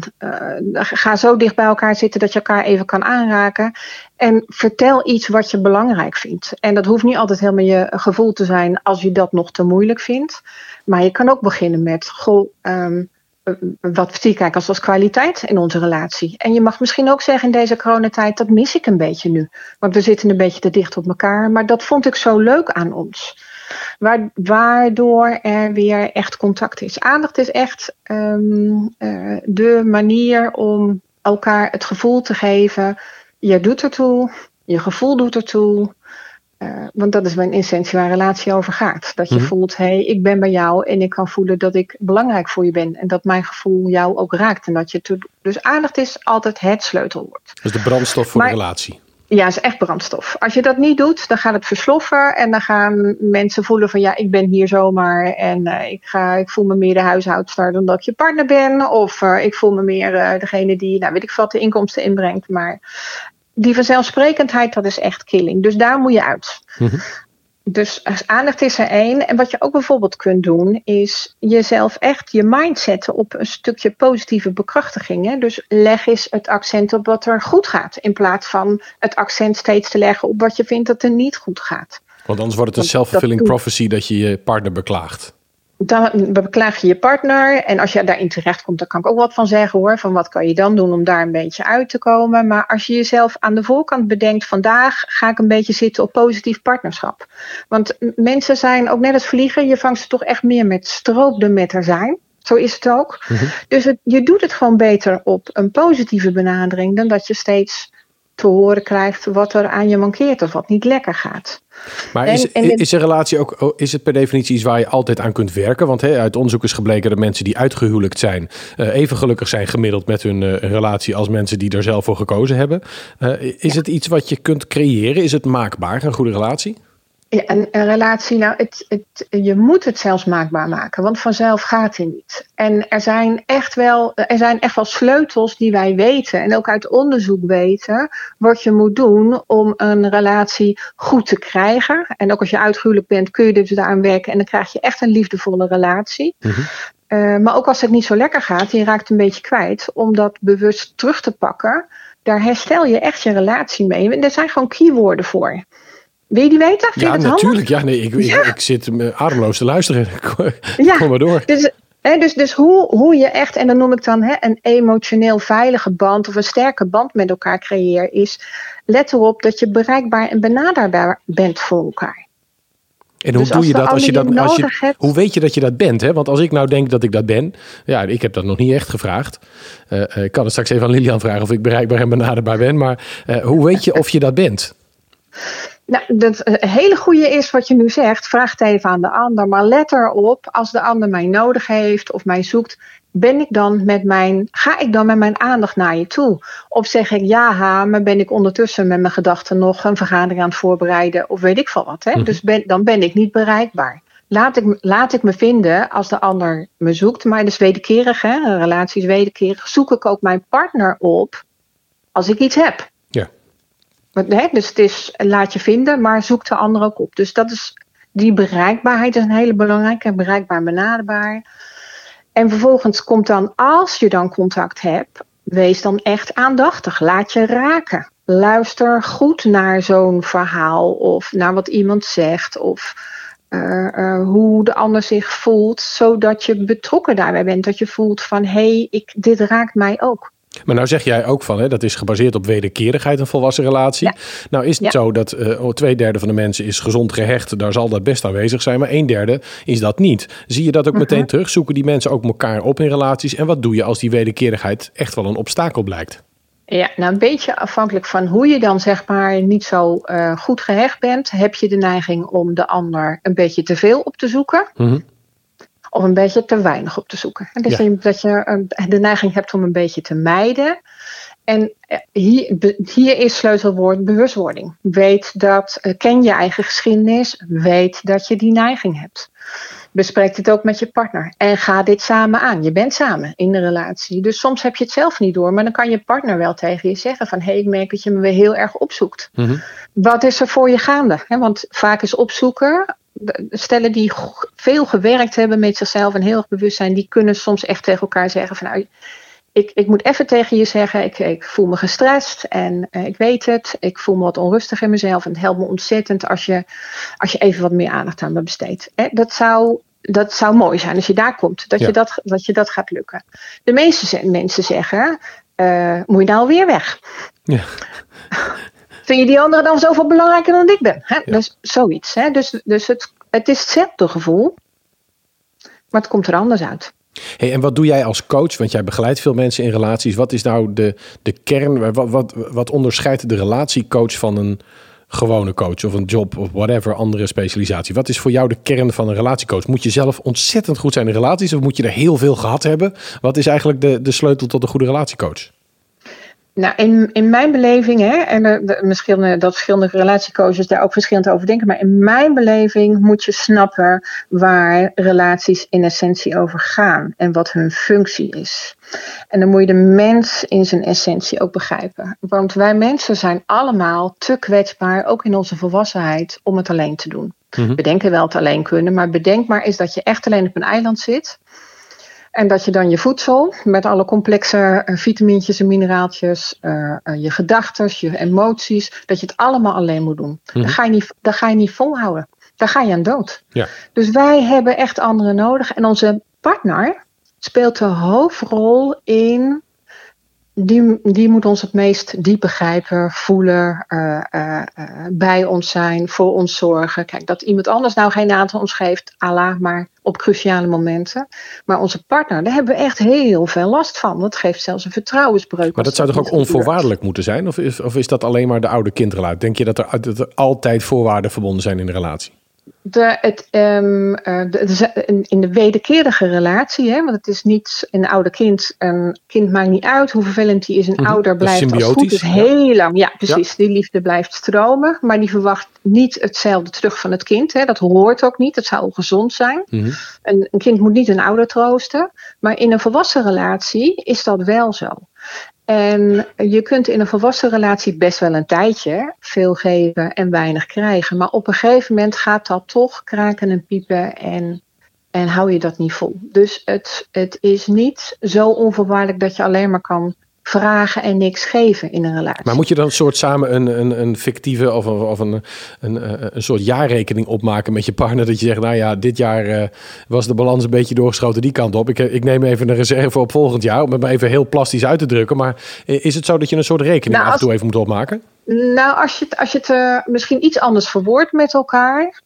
Ga zo dicht bij elkaar zitten dat je elkaar even kan aanraken. En vertel iets wat je belangrijk vindt. En dat hoeft niet altijd helemaal je gevoel te zijn als je dat nog te moeilijk vindt. Maar je kan ook beginnen met, goh, ehm, wat zie ik eigenlijk als, als kwaliteit in onze relatie? En je mag misschien ook zeggen in deze coronatijd, dat mis ik een beetje nu. Want we zitten een beetje te dicht op elkaar. Maar dat vond ik zo leuk aan ons. Waardoor er weer echt contact is. Aandacht is echt um, uh, de manier om elkaar het gevoel te geven. Je doet ertoe, je gevoel doet ertoe. Uh, want dat is een essentie waar een relatie over gaat. Dat je mm -hmm. voelt, hé, hey, ik ben bij jou en ik kan voelen dat ik belangrijk voor je ben. En dat mijn gevoel jou ook raakt. En dat je dus aandacht is altijd het sleutelwoord. Dus de brandstof voor maar, de relatie. Ja, is echt brandstof. Als je dat niet doet, dan gaat het versloffen. En dan gaan mensen voelen van ja, ik ben hier zomaar. En uh, ik, ga, ik voel me meer de huishoudster dan dat ik je partner ben. Of uh, ik voel me meer uh, degene die, nou weet ik wat, de inkomsten inbrengt. Maar die vanzelfsprekendheid, dat is echt killing. Dus daar moet je uit. -hmm. Dus aandacht is er één. En wat je ook bijvoorbeeld kunt doen, is jezelf echt je mind zetten op een stukje positieve bekrachtiging. Hè? Dus leg eens het accent op wat er goed gaat, in plaats van het accent steeds te leggen op wat je vindt dat er niet goed gaat. Want anders wordt het een self-fulfilling prophecy dat je je partner beklaagt dan beklaag je je partner. En als je daarin terecht komt, dan kan ik ook wat van zeggen hoor. Van wat kan je dan doen om daar een beetje uit te komen. Maar als je jezelf aan de voorkant bedenkt, vandaag ga ik een beetje zitten op positief partnerschap. Want mensen zijn ook net als vliegen, je vangt ze toch echt meer met stroop dan met er zijn. Zo is het ook. Mm -hmm. Dus het, je doet het gewoon beter op een positieve benadering dan dat je steeds te horen krijgt wat er aan je mankeert of wat niet lekker gaat. Maar is, en, is een relatie ook, oh, is het per definitie iets waar je altijd aan kunt werken? Want uit onderzoek is gebleken dat mensen die uitgehuwelijkt zijn, uh, even gelukkig zijn gemiddeld met hun uh, relatie als mensen die er zelf voor gekozen hebben. Uh, is ja. het iets wat je kunt creëren? Is het maakbaar, een goede relatie? Ja, een, een, relatie, nou, het, het, je moet het zelfs maakbaar maken, want vanzelf gaat het niet. En er zijn, echt wel, er zijn echt wel sleutels die wij weten en ook uit onderzoek weten wat je moet doen om een relatie goed te krijgen. En ook als je uitgehuwelijk bent, kun je dus daaraan werken en dan krijg je echt een liefdevolle relatie. Mm -hmm. uh, maar ook als het niet zo lekker gaat, je raakt een beetje kwijt, om dat bewust terug te pakken, daar herstel je echt je relatie mee. En er zijn gewoon keywoorden voor. Wil je die weten? Vind ja, natuurlijk. Ja, nee, ik, ja. Ik, ik, zit ademloos te luisteren. (laughs) ja. Kom maar door. Dus, hè, dus, dus hoe, hoe je echt, en dan noem ik dan hè, een emotioneel veilige band of een sterke band met elkaar creëert, is let erop dat je bereikbaar en benaderbaar bent voor elkaar. En hoe dus doe je dat als je dat. Als je, hebt, hoe weet je dat je dat bent? Hè? Want als ik nou denk dat ik dat ben. Ja, ik heb dat nog niet echt gevraagd. Uh, ik kan het straks even aan Lilian vragen of ik bereikbaar en benaderbaar ben. Maar uh, hoe weet je of je dat bent? Nou, dat een hele goede is wat je nu zegt. Vraag het even aan de ander. Maar let erop, als de ander mij nodig heeft of mij zoekt, ben ik dan met mijn, ga ik dan met mijn aandacht naar je toe? Of zeg ik ja, ha, maar ben ik ondertussen met mijn gedachten nog een vergadering aan het voorbereiden of weet ik veel wat. Hè? Mm -hmm. Dus ben, dan ben ik niet bereikbaar. Laat ik, laat ik me vinden als de ander me zoekt. Maar dat is wederkerig, hè? een relatie is wederkerig. Zoek ik ook mijn partner op als ik iets heb. Dus het is laat je vinden, maar zoek de ander ook op. Dus dat is die bereikbaarheid is een hele belangrijke. Bereikbaar en benaderbaar. En vervolgens komt dan, als je dan contact hebt, wees dan echt aandachtig. Laat je raken. Luister goed naar zo'n verhaal of naar wat iemand zegt of uh, uh, hoe de ander zich voelt, zodat je betrokken daarbij bent. Dat je voelt van hé, hey, dit raakt mij ook. Maar nou zeg jij ook van, hè, dat is gebaseerd op wederkerigheid, een volwassen relatie. Ja. Nou is het ja. zo dat uh, twee derde van de mensen is gezond gehecht, daar zal dat best aanwezig zijn, maar een derde is dat niet. Zie je dat ook uh -huh. meteen terug? Zoeken die mensen ook elkaar op in relaties? En wat doe je als die wederkerigheid echt wel een obstakel blijkt? Ja, nou een beetje afhankelijk van hoe je dan zeg maar niet zo uh, goed gehecht bent, heb je de neiging om de ander een beetje te veel op te zoeken. -huh of een beetje te weinig op te zoeken. Dus ja. dat je de neiging hebt om een beetje te mijden. En hier, hier is sleutelwoord bewustwording. Weet dat, ken je eigen geschiedenis, weet dat je die neiging hebt. Bespreek het ook met je partner en ga dit samen aan. Je bent samen in de relatie. Dus soms heb je het zelf niet door, maar dan kan je partner wel tegen je zeggen van hé, hey, ik merk dat je me weer heel erg opzoekt. Mm -hmm. Wat is er voor je gaande? Want vaak is opzoeken stellen die veel gewerkt hebben met zichzelf en heel erg bewust zijn, die kunnen soms echt tegen elkaar zeggen van nou, ik, ik moet even tegen je zeggen, ik, ik voel me gestrest en uh, ik weet het, ik voel me wat onrustig in mezelf en het helpt me ontzettend als je, als je even wat meer aandacht aan me besteedt. Eh, dat zou dat zou mooi zijn als je daar komt, dat, Ja. je, dat, dat je dat gaat lukken. De meeste mensen zeggen, eh, moet je nou weer weg? Ja. (laughs) Vind je die andere dan zoveel belangrijker dan ik ben? Hè? Dus zoiets. Hè? Dus, dus het, het is hetzelfde gevoel, maar het komt er anders uit. Hey, en wat doe jij als coach? Want jij begeleidt veel mensen in relaties. Wat is nou de, de kern? Wat, wat, wat onderscheidt de relatiecoach van een gewone coach of een job of whatever, andere specialisatie? Wat is voor jou de kern van een relatiecoach? Moet je zelf ontzettend goed zijn in relaties of moet je er heel veel gehad hebben? Wat is eigenlijk de, de sleutel tot een goede relatiecoach? Nou, in, in mijn beleving, hè, en de, misschien eh, dat verschillende relatiecoaches daar ook verschillend over denken, maar in mijn beleving moet je snappen waar relaties in essentie over gaan en wat hun functie is. En dan moet je de mens in zijn essentie ook begrijpen. Want wij mensen zijn allemaal te kwetsbaar, ook in onze volwassenheid, om het alleen te doen. Mhm. We denken wel het alleen kunnen, maar bedenk maar eens dat je echt alleen op een eiland zit. En dat je dan je voedsel met alle complexe eh, vitamintjes en mineraaltjes, eh, eh, je gedachten, je emoties, dat je het allemaal alleen moet doen. Mhm. Dat, ga je niet, dat ga je niet volhouden. Daar ga je aan dood. Ja. Dus wij hebben echt anderen nodig. En onze partner speelt de hoofdrol in. Die, die moet ons het meest diep begrijpen, voelen, eh, eh, eh, bij ons zijn, voor ons zorgen. Kijk, dat iemand anders nou geen aantal ons geeft, Allah, maar op cruciale momenten. Maar onze partner, daar hebben we echt heel veel last van. Dat geeft zelfs een vertrouwensbreuk. Maar dat zou toch ook onvoorwaardelijk moeten zijn? Of is, of is dat alleen maar de oude kindrelatie? Denk je dat er, dat er altijd voorwaarden verbonden zijn in de relatie? De, het, ehm, eh, de, de- in- de wederkerige relatie, hè, want het is niet een oude kind. Een kind maakt niet uit hoe vervelend die is. Een Mhm, ouder blijft als goed is ja. heel lang. Ja, precies. Die liefde blijft stromen, maar die verwacht niet hetzelfde terug van het kind. Hè. Dat hoort ook niet. Dat zou ongezond zijn. Mhm. Een, een kind moet niet een ouder troosten. Maar in een volwassen relatie is dat wel zo. En je kunt in een volwassen relatie best wel een tijdje veel geven en weinig krijgen. Maar op een gegeven moment gaat dat toch kraken en piepen en, en hou je dat niet vol. Dus het, het is niet zo onvoorwaardelijk dat je alleen maar kan vragen en niks geven in een relatie. Maar moet je dan een soort samen een, een, een fictieve of, een- of een, een, een, een soort jaarrekening opmaken met je partner? Dat je zegt, nou ja, dit jaar eh, was de balans een beetje doorgeschoten die kant op. Ik, eh, ik neem even een reserve op volgend jaar, om het maar even heel plastisch uit te drukken. Maar eh, is het zo dat je een soort rekening Nou, af en toe als- even moet opmaken? Nou, als je het, als je het eh, misschien iets anders verwoordt met elkaar,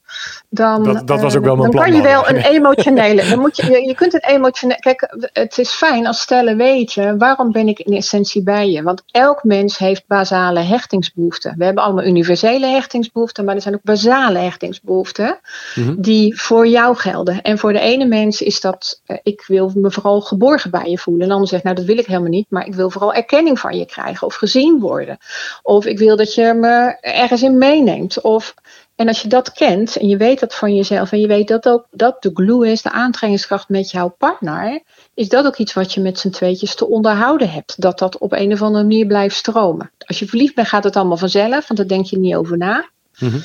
dan, Dat- dat was eh, ook wel mijn dan plan, kan je wel een emotionele. Dan moet je, je, je kunt een emotionele. Kijk, het is fijn als stellen weten waarom ben ik in essentie bij je. Want elk mens heeft basale hechtingsbehoeften. We hebben allemaal universele hechtingsbehoeften, maar er zijn ook basale hechtingsbehoeften Mhm. die voor jou gelden. En voor de ene mens is dat, eh, ik wil me vooral geborgen bij je voelen. En de ander zegt, nou dat wil ik helemaal niet, maar ik wil vooral erkenning van je krijgen of gezien worden. Of ik wil dat je me ergens in meeneemt. Of, en als je dat kent en je weet dat van jezelf en je weet dat ook dat de glue is, de aantrekkingskracht met jouw partner, is dat ook iets wat je met z'n tweetjes te onderhouden hebt. Dat dat op een of andere manier blijft stromen. Als je verliefd bent gaat het allemaal vanzelf, want daar denk je niet over na. Mhm.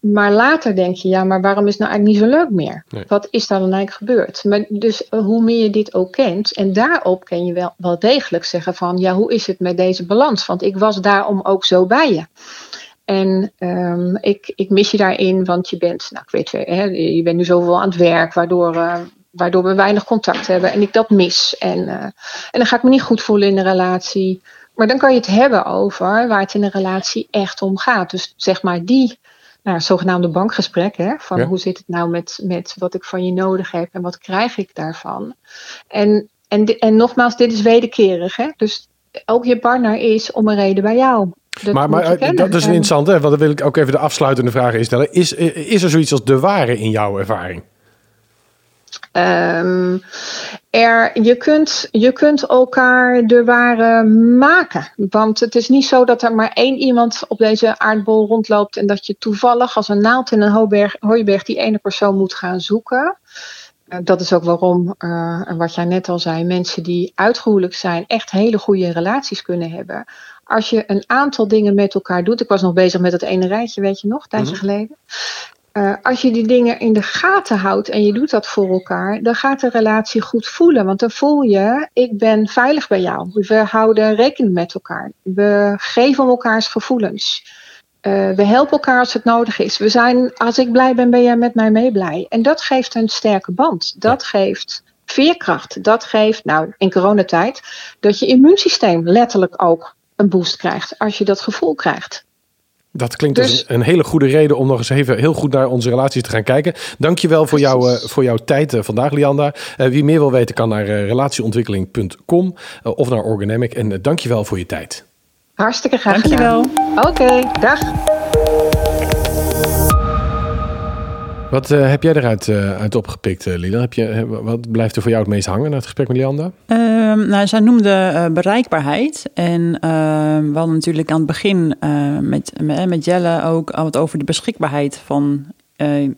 Maar later denk je, ja, maar waarom is het nou eigenlijk niet zo leuk meer? Nee. Wat is daar dan eigenlijk gebeurd? Maar dus eh, hoe meer je dit ook kent, en daarop kan je wel, wel degelijk zeggen van, ja, hoe is het met deze balans? Want ik was daarom ook zo bij je. En ehm, ik, ik mis je daarin, want je bent, nou, ik weet, hè, je bent nu zoveel aan het werk, waardoor, eh, waardoor we weinig contact hebben en ik dat mis. En, eh, en dan ga ik me niet goed voelen in de relatie. Maar dan kan je het hebben over waar het in een relatie echt om gaat. Dus zeg maar die nou, zogenaamde bankgesprek. Hè, van Ja. hoe zit het nou met, met wat ik van je nodig heb en wat krijg ik daarvan. En, en, en nogmaals, dit is wederkerig. Hè? Dus ook je partner is om een reden bij jou. Dat maar maar eh, dat is interessant, hè? want dan wil ik ook even de afsluitende vraag instellen. Is, eh, is er zoiets als de ware in jouw ervaring? Ehm, er, je, kunt, je kunt elkaar de ware maken. Want het is niet zo dat er maar één iemand op deze aardbol rondloopt en dat je toevallig als een naald in een hooiberg, hooiberg die ene persoon moet gaan zoeken. Eh, dat is ook waarom, en wat jij net al zei, mensen die uitgehuwelijk zijn echt hele goede relaties kunnen hebben. Als je een aantal dingen met elkaar doet. Ik was nog bezig met het ene rijtje, weet je nog, een tijdje Mhm. geleden. Eh, als je die dingen in de gaten houdt en je doet dat voor elkaar, dan gaat de relatie goed voelen. Want dan voel je, ik ben veilig bij jou. We houden rekening met elkaar. We geven elkaars gevoelens. Uh, we helpen elkaar als het nodig is. We zijn, als ik blij ben, ben jij met mij mee blij. En dat geeft een sterke band. Dat geeft veerkracht. Dat geeft, nou, in coronatijd, dat je immuunsysteem letterlijk ook een boost krijgt. Als je dat gevoel krijgt. Dat klinkt dus, als een, hele goede reden om nog eens even heel goed naar onze relaties te gaan kijken. Dankjewel voor, jou, uh, voor jouw tijd uh, vandaag, Lianda. Uh, wie meer wil weten kan naar relatieontwikkeling.com of naar Organemic. En dankjewel voor je tijd. Hartstikke graag dankjewel. Oké, dag. Wat uh, heb jij eruit uh, uit opgepikt, uh, Lila? Heb je, wat blijft er voor jou het meest hangen na het gesprek met Lianda? Ehm, nou, zij noemde bereikbaarheid. En ehm, we hadden natuurlijk aan het begin met, met, Jelle ook het over de beschikbaarheid van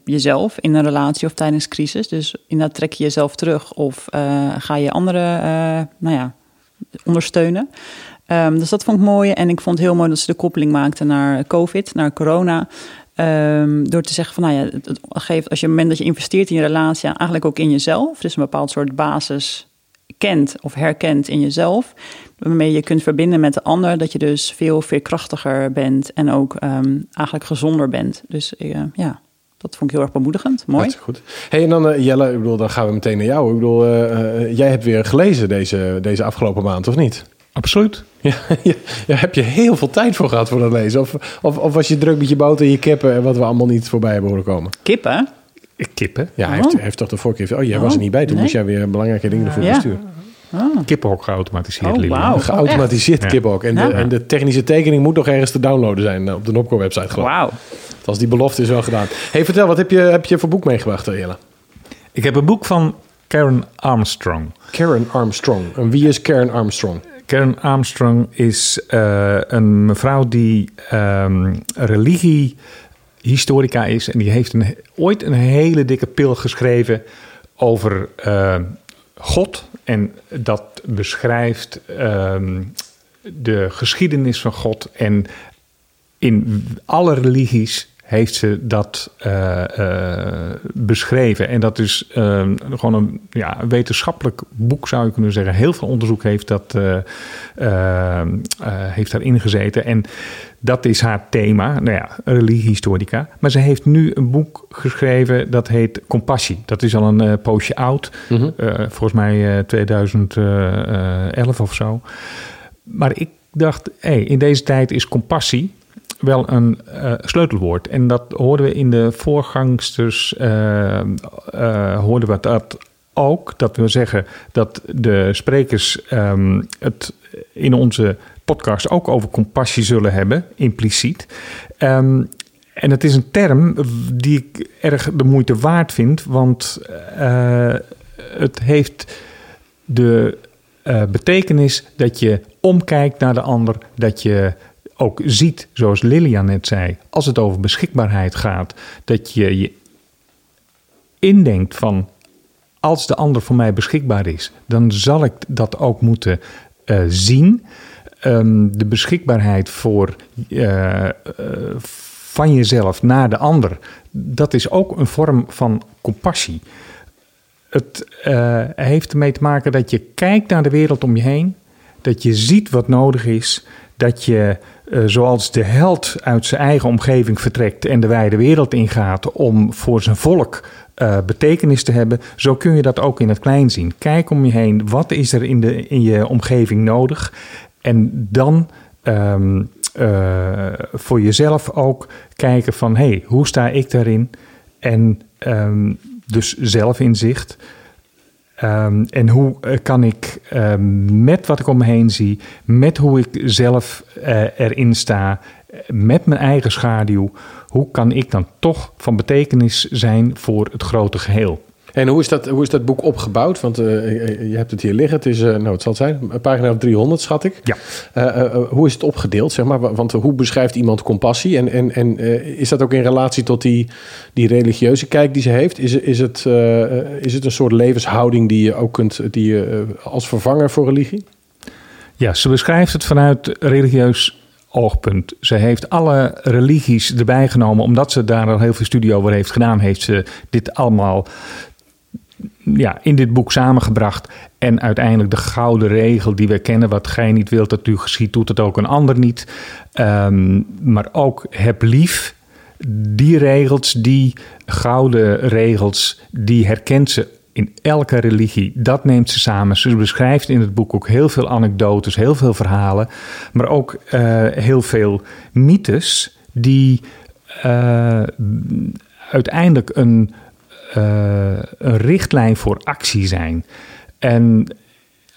jezelf in een relatie of tijdens crisis. Dus inderdaad trek je jezelf terug of ga je anderen nou ja, ondersteunen. Um, dus dat vond ik mooi. En ik vond het heel mooi dat ze de koppeling maakte naar COVID, naar corona. Um, door te zeggen van, nou ja, het, geeft als je het moment dat je investeert in je relatie, eigenlijk ook in jezelf. Dus een bepaald soort basis kent of herkent in jezelf. Waarmee je kunt verbinden met de ander. Dat je dus veel veerkrachtiger bent en ook um, eigenlijk gezonder bent. Dus uh, ja, dat vond ik heel erg bemoedigend. Mooi. Dat goed. Hey, en dan uh, Jelle, ik bedoel, dan gaan we meteen naar jou. Ik bedoel, uh, jij hebt weer gelezen deze, deze afgelopen maand, of niet? Absoluut. (laughs) Ja, ja, heb je heel veel tijd voor gehad voor dat lezen? Of, of, of was je druk met je boter en je kippen en wat we allemaal niet voorbij hebben horen komen? Kippen? Kippen? Ja, hij heeft, heeft toch de vorige keer... Oh, jij was er niet bij. Toen nee. moest jij weer belangrijke dingen ervoor ja. besturen. Oh. Kippenhok geautomatiseerd, oh, wow. Geautomatiseerd oh, kippenhok. En, de, en de technische tekening moet nog ergens te downloaden zijn eh, op de Nopco website. Geloof. Wauw. Als die belofte is wel gedaan. hey, vertel, wat heb je, heb je voor boek meegebracht, Jelle? Ik heb een boek van Karen Armstrong. Karen Armstrong. En wie is Karen Armstrong? Karen Armstrong is uh, een mevrouw die um, religiehistorica is. En die heeft een, ooit een hele dikke pil geschreven over uh, God. En dat beschrijft um, de geschiedenis van God. En in alle religies heeft ze dat uh, uh, beschreven. En dat is uh, gewoon een ja, wetenschappelijk boek, zou je kunnen zeggen. Heel veel onderzoek heeft, dat, heeft daarin gezeten. En dat is haar thema, nou ja, religiehistorica. Maar ze heeft nu een boek geschreven dat heet Compassie. Dat is al een poosje oud, mm -hmm. volgens mij 2011 of zo. Maar ik dacht, hey, in deze tijd is compassie wel een uh, sleutelwoord. En dat hoorden we in de voorgangsters, uh, hoorden we dat ook. Dat wil zeggen dat de sprekers um, het in onze podcast ook over compassie zullen hebben, impliciet. Um, en het is een term die ik erg de moeite waard vind, want het heeft de betekenis dat je omkijkt naar de ander, dat je ook ziet, zoals Lilian net zei, als het over beschikbaarheid gaat, dat je je indenkt van als de ander voor mij beschikbaar is, dan zal ik dat ook moeten uh, zien. Um, de beschikbaarheid voor, uh, uh, van jezelf naar de ander, dat is ook een vorm van compassie. Het heeft ermee te maken dat je kijkt naar de wereld om je heen, dat je ziet wat nodig is, dat je uh, zoals de held uit zijn eigen omgeving vertrekt en de wijde wereld ingaat om voor zijn volk uh, betekenis te hebben, zo kun je dat ook in het klein zien. Kijk om je heen, wat is er in, de, in je omgeving nodig? En dan um, uh, voor jezelf ook kijken van, hé, hey, hoe sta ik daarin? En um, dus zelfinzicht. Um, en hoe uh, kan ik uh, met wat ik om me heen zie, met hoe ik zelf uh, erin sta, met mijn eigen schaduw, hoe kan ik dan toch van betekenis zijn voor het grote geheel? En hoe is dat, hoe is dat boek opgebouwd? Want uh, je hebt het hier liggen. Het is, uh, nou, het zal het zijn, een pagina of 300, schat ik. Ja. Uh, hoe is het opgedeeld, zeg maar? Want hoe beschrijft iemand compassie? En, en, en is dat ook in relatie tot die, die religieuze kijk die ze heeft? Is, is, het, is het een soort levenshouding die je ook kunt, die je als vervanger voor religie? Ja, ze beschrijft het vanuit religieus oogpunt. Ze heeft alle religies erbij genomen, omdat ze daar al heel veel studie over heeft gedaan, heeft ze dit allemaal ja, in dit boek samengebracht. En uiteindelijk de gouden regel die we kennen: wat gij niet wilt dat u geschiet, doet het ook een ander niet. Ehm, maar ook heb lief. Die regels, die gouden regels, die herkent ze in elke religie. Dat neemt ze samen. Ze beschrijft in het boek ook heel veel anekdotes, heel veel verhalen, maar ook uh, heel veel mythes die uh, uiteindelijk een, een richtlijn voor actie zijn. En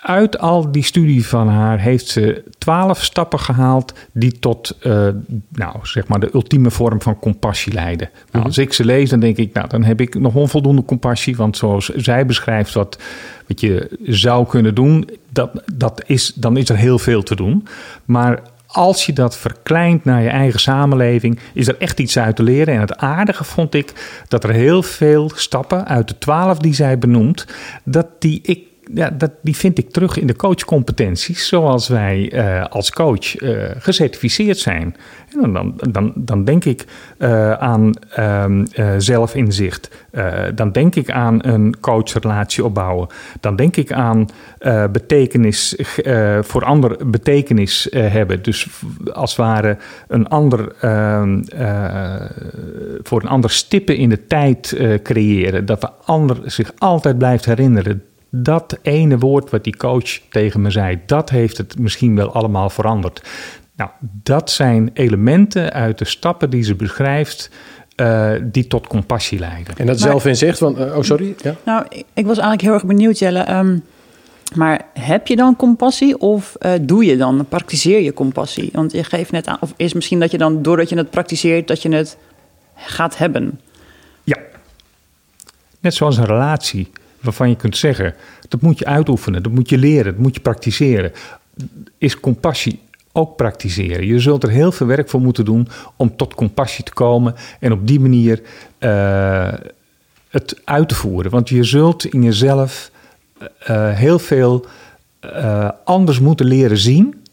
uit al die studie van haar heeft ze twaalf stappen gehaald die tot uh, nou, zeg maar de ultieme vorm van compassie leiden. Nou, Mhm. als ik ze lees, dan denk ik, nou, dan heb ik nog onvoldoende compassie. Want zoals zij beschrijft wat, wat je zou kunnen doen, dat, dat is, dan is er heel veel te doen. Maar als je dat verkleint naar je eigen samenleving, is er echt iets uit te leren. En het aardige vond ik dat er heel veel stappen uit de twaalf die zij benoemt, dat die ik ja, dat, die vind ik terug in de coachcompetenties, zoals wij uh, als coach uh, gecertificeerd zijn. En dan, dan, dan denk ik uh, aan um, zelfinzicht. dan denk ik aan een coachrelatie opbouwen. Dan denk ik aan betekenis voor ander betekenis hebben. Dus als het ware een ander ehm, voor een ander stippen in de tijd creëren. Dat de ander zich altijd blijft herinneren dat ene woord wat die coach tegen me zei, dat heeft het misschien wel allemaal veranderd. Nou, dat zijn elementen uit de stappen die ze beschrijft. Uh, die tot compassie leiden. En dat maar, zelf in zegt van, uh, oh sorry. Ja. Nou, ik, ik, was eigenlijk heel erg benieuwd, Jelle. Um, maar heb je dan compassie of uh, doe je dan, praktiseer je compassie? Want je geeft net aan, of is misschien dat je dan, doordat je het praktiseert, dat je het gaat hebben? Ja, net zoals een relatie waarvan je kunt zeggen, dat moet je uitoefenen, dat moet je leren, dat moet je praktiseren. Is compassie ook praktiseren? Je zult er heel veel werk voor moeten doen om tot compassie te komen en op die manier uh, het uit te voeren. Want je zult in jezelf uh, heel veel anders moeten leren zien.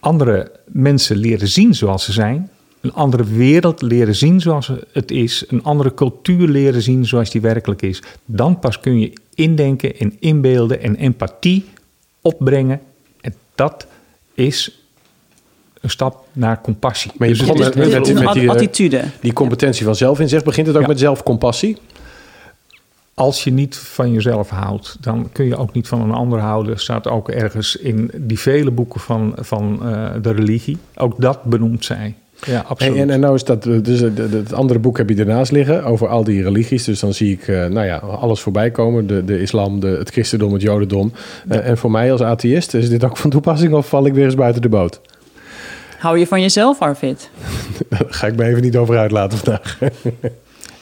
Andere mensen leren zien zoals ze zijn een andere wereld leren zien zoals het is, een andere cultuur leren zien zoals die werkelijk is, dan pas kun je indenken en inbeelden en empathie opbrengen. En dat is een stap naar compassie. Maar je dus begon met, met, met, met die, attitude. Die competentie van zelfinzicht, begint het ook ja. met zelfcompassie? Als je niet van jezelf houdt, dan kun je ook niet van een ander houden. Staat ook ergens in die vele boeken van, van uh, de religie. Ook dat benoemt zij. Ja, absoluut. En, en nou is dat, dus het andere boek heb je ernaast liggen over al die religies. Dus dan zie ik, uh, nou ja, alles voorbij komen. De, de islam, de, het christendom, het jodendom. Ja. En voor mij als atheïst is dit ook van toepassing of val ik weer eens buiten de boot? Hou je van jezelf, Arvid? (laughs) Daar ga ik me even niet over uitlaten vandaag.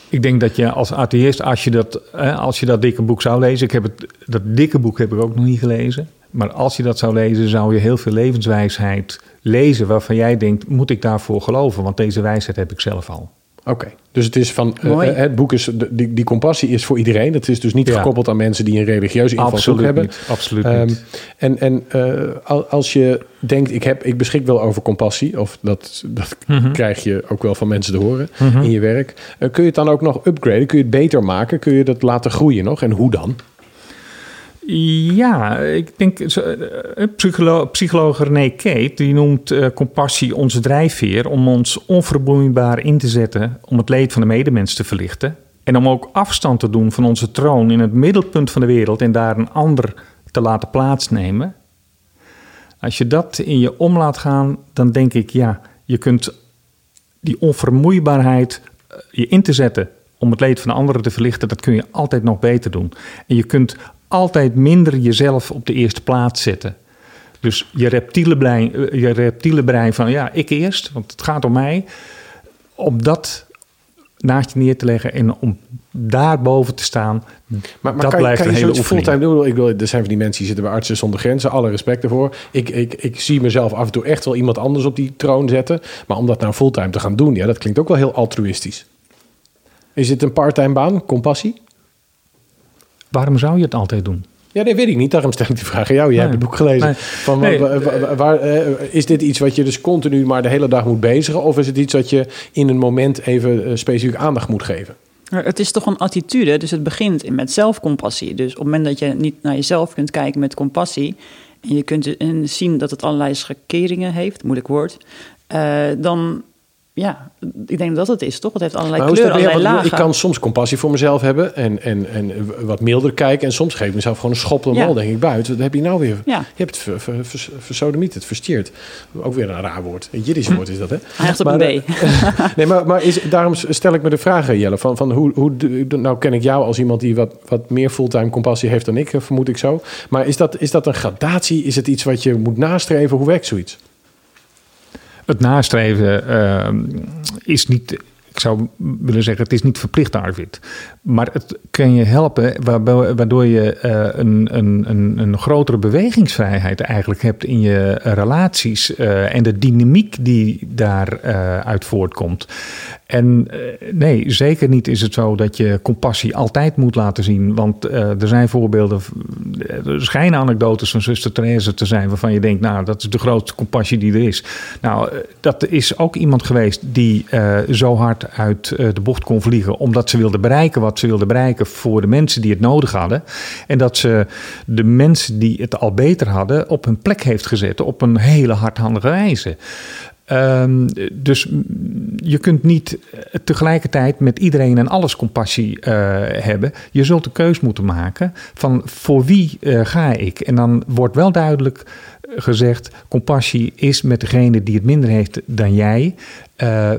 Ik denk dat je als atheïst, als je dat, als je dat dikke boek zou lezen... Ik heb het, dat dikke boek heb ik ook nog niet gelezen. Maar als je dat zou lezen, zou je heel veel levenswijsheid lezen... waarvan jij denkt, moet ik daarvoor geloven? Want deze wijsheid heb ik zelf al. Oké, okay. dus het is van uh, het boek is die, die compassie is voor iedereen. Het is dus niet ja. gekoppeld aan mensen die een religieuze invalshoek hebben. Niet, absoluut um, niet. En, en uh, als je denkt, ik, heb, ik beschik wel over compassie, of dat, dat mm -hmm. krijg je ook wel van mensen te horen mm -hmm. in je werk. Uh, kun je het dan ook nog upgraden? Kun je het beter maken? Kun je dat laten groeien nog? En hoe dan? Ja, ik denk, psycholo psycholoog René Keet, die noemt uh, compassie onze drijfveer om ons onvermoeibaar in te zetten om het leed van de medemens te verlichten. En om ook afstand te doen van onze troon in het middelpunt van de wereld en daar een ander te laten plaatsnemen. Als je dat in je om laat gaan, dan denk ik, ja, je kunt die onvermoeibaarheid je in te zetten om het leed van de anderen te verlichten, dat kun je altijd nog beter doen. En je kunt altijd minder jezelf op de eerste plaats zetten. Dus je reptiele brein, je reptiele brein van ja, ik eerst, want het gaat om mij. Om dat naast je neer te leggen en om daarboven te staan. Maar, maar dat kan, blijft kan een je hele fulltime doen? Ik wil, er zijn van die mensen die zitten bij Artsen zonder Grenzen. Alle respect ervoor. Ik, ik, ik zie mezelf af en toe echt wel iemand anders op die troon zetten. Maar om dat nou fulltime te gaan doen, ja, dat klinkt ook wel heel altruïstisch. Is dit een parttime baan? Compassie? Waarom zou je het altijd doen? Ja, dat weet ik niet. Daarom stel ik die vraag aan jou. Jij Nee. hebt het boek gelezen. Nee. Van, Nee. wa- waar, eh, is dit iets wat je dus continu maar de hele dag moet bezigen? Of is het iets wat je in een moment even eh, specifiek aandacht moet geven? Het is toch een attitude, dus het begint met zelfcompassie. Dus op het moment dat je niet naar jezelf kunt kijken met compassie... en je kunt zien dat het allerlei schakeringen heeft, moeilijk woord... Uh, dan ja, ik denk dat het is, toch? Het heeft allerlei maar kleuren, allerlei lagen. Ik kan soms compassie voor mezelf hebben en, en, en wat milder kijken. En soms geef ik mezelf gewoon een schop de ja. denk ik, buiten. Wat heb je nou weer? Ja. Je hebt het versodemiet, het versteerd. Ook weer een raar woord. Een Jiddisch woord is dat, hè? Hij op een B. (laughs) nee, maar, maar is, daarom stel ik me de vraag, Jelle, van, van hoe, hoe... Nou ken ik jou als iemand die wat, wat meer fulltime compassie heeft dan ik, vermoed ik zo. Maar is dat, is dat een gradatie? Is het iets wat je moet nastreven? Hoe werkt zoiets? Het nastreven uh, is niet, ik zou willen zeggen, het is niet verplicht, Arvid. Maar het kan je helpen waardoor je uh, een, een, een, grotere bewegingsvrijheid eigenlijk hebt in je relaties uh, en de dynamiek die daaruit uh, voortkomt. En nee, zeker niet is het zo dat je compassie altijd moet laten zien. Want er zijn voorbeelden, er schijnen anekdotes van zuster Therese te zijn... waarvan je denkt, nou, dat is de grootste compassie die er is. Nou, dat is ook iemand geweest die zo hard uit de bocht kon vliegen... omdat ze wilde bereiken wat ze wilde bereiken voor de mensen die het nodig hadden. En dat ze de mensen die het al beter hadden op hun plek heeft gezet... op een hele hardhandige wijze. Um, dus je kunt niet tegelijkertijd met iedereen en alles compassie uh, hebben. Je zult een keus moeten maken van voor wie uh, ga ik? En dan wordt wel duidelijk gezegd: compassie is met degene die het minder heeft dan jij,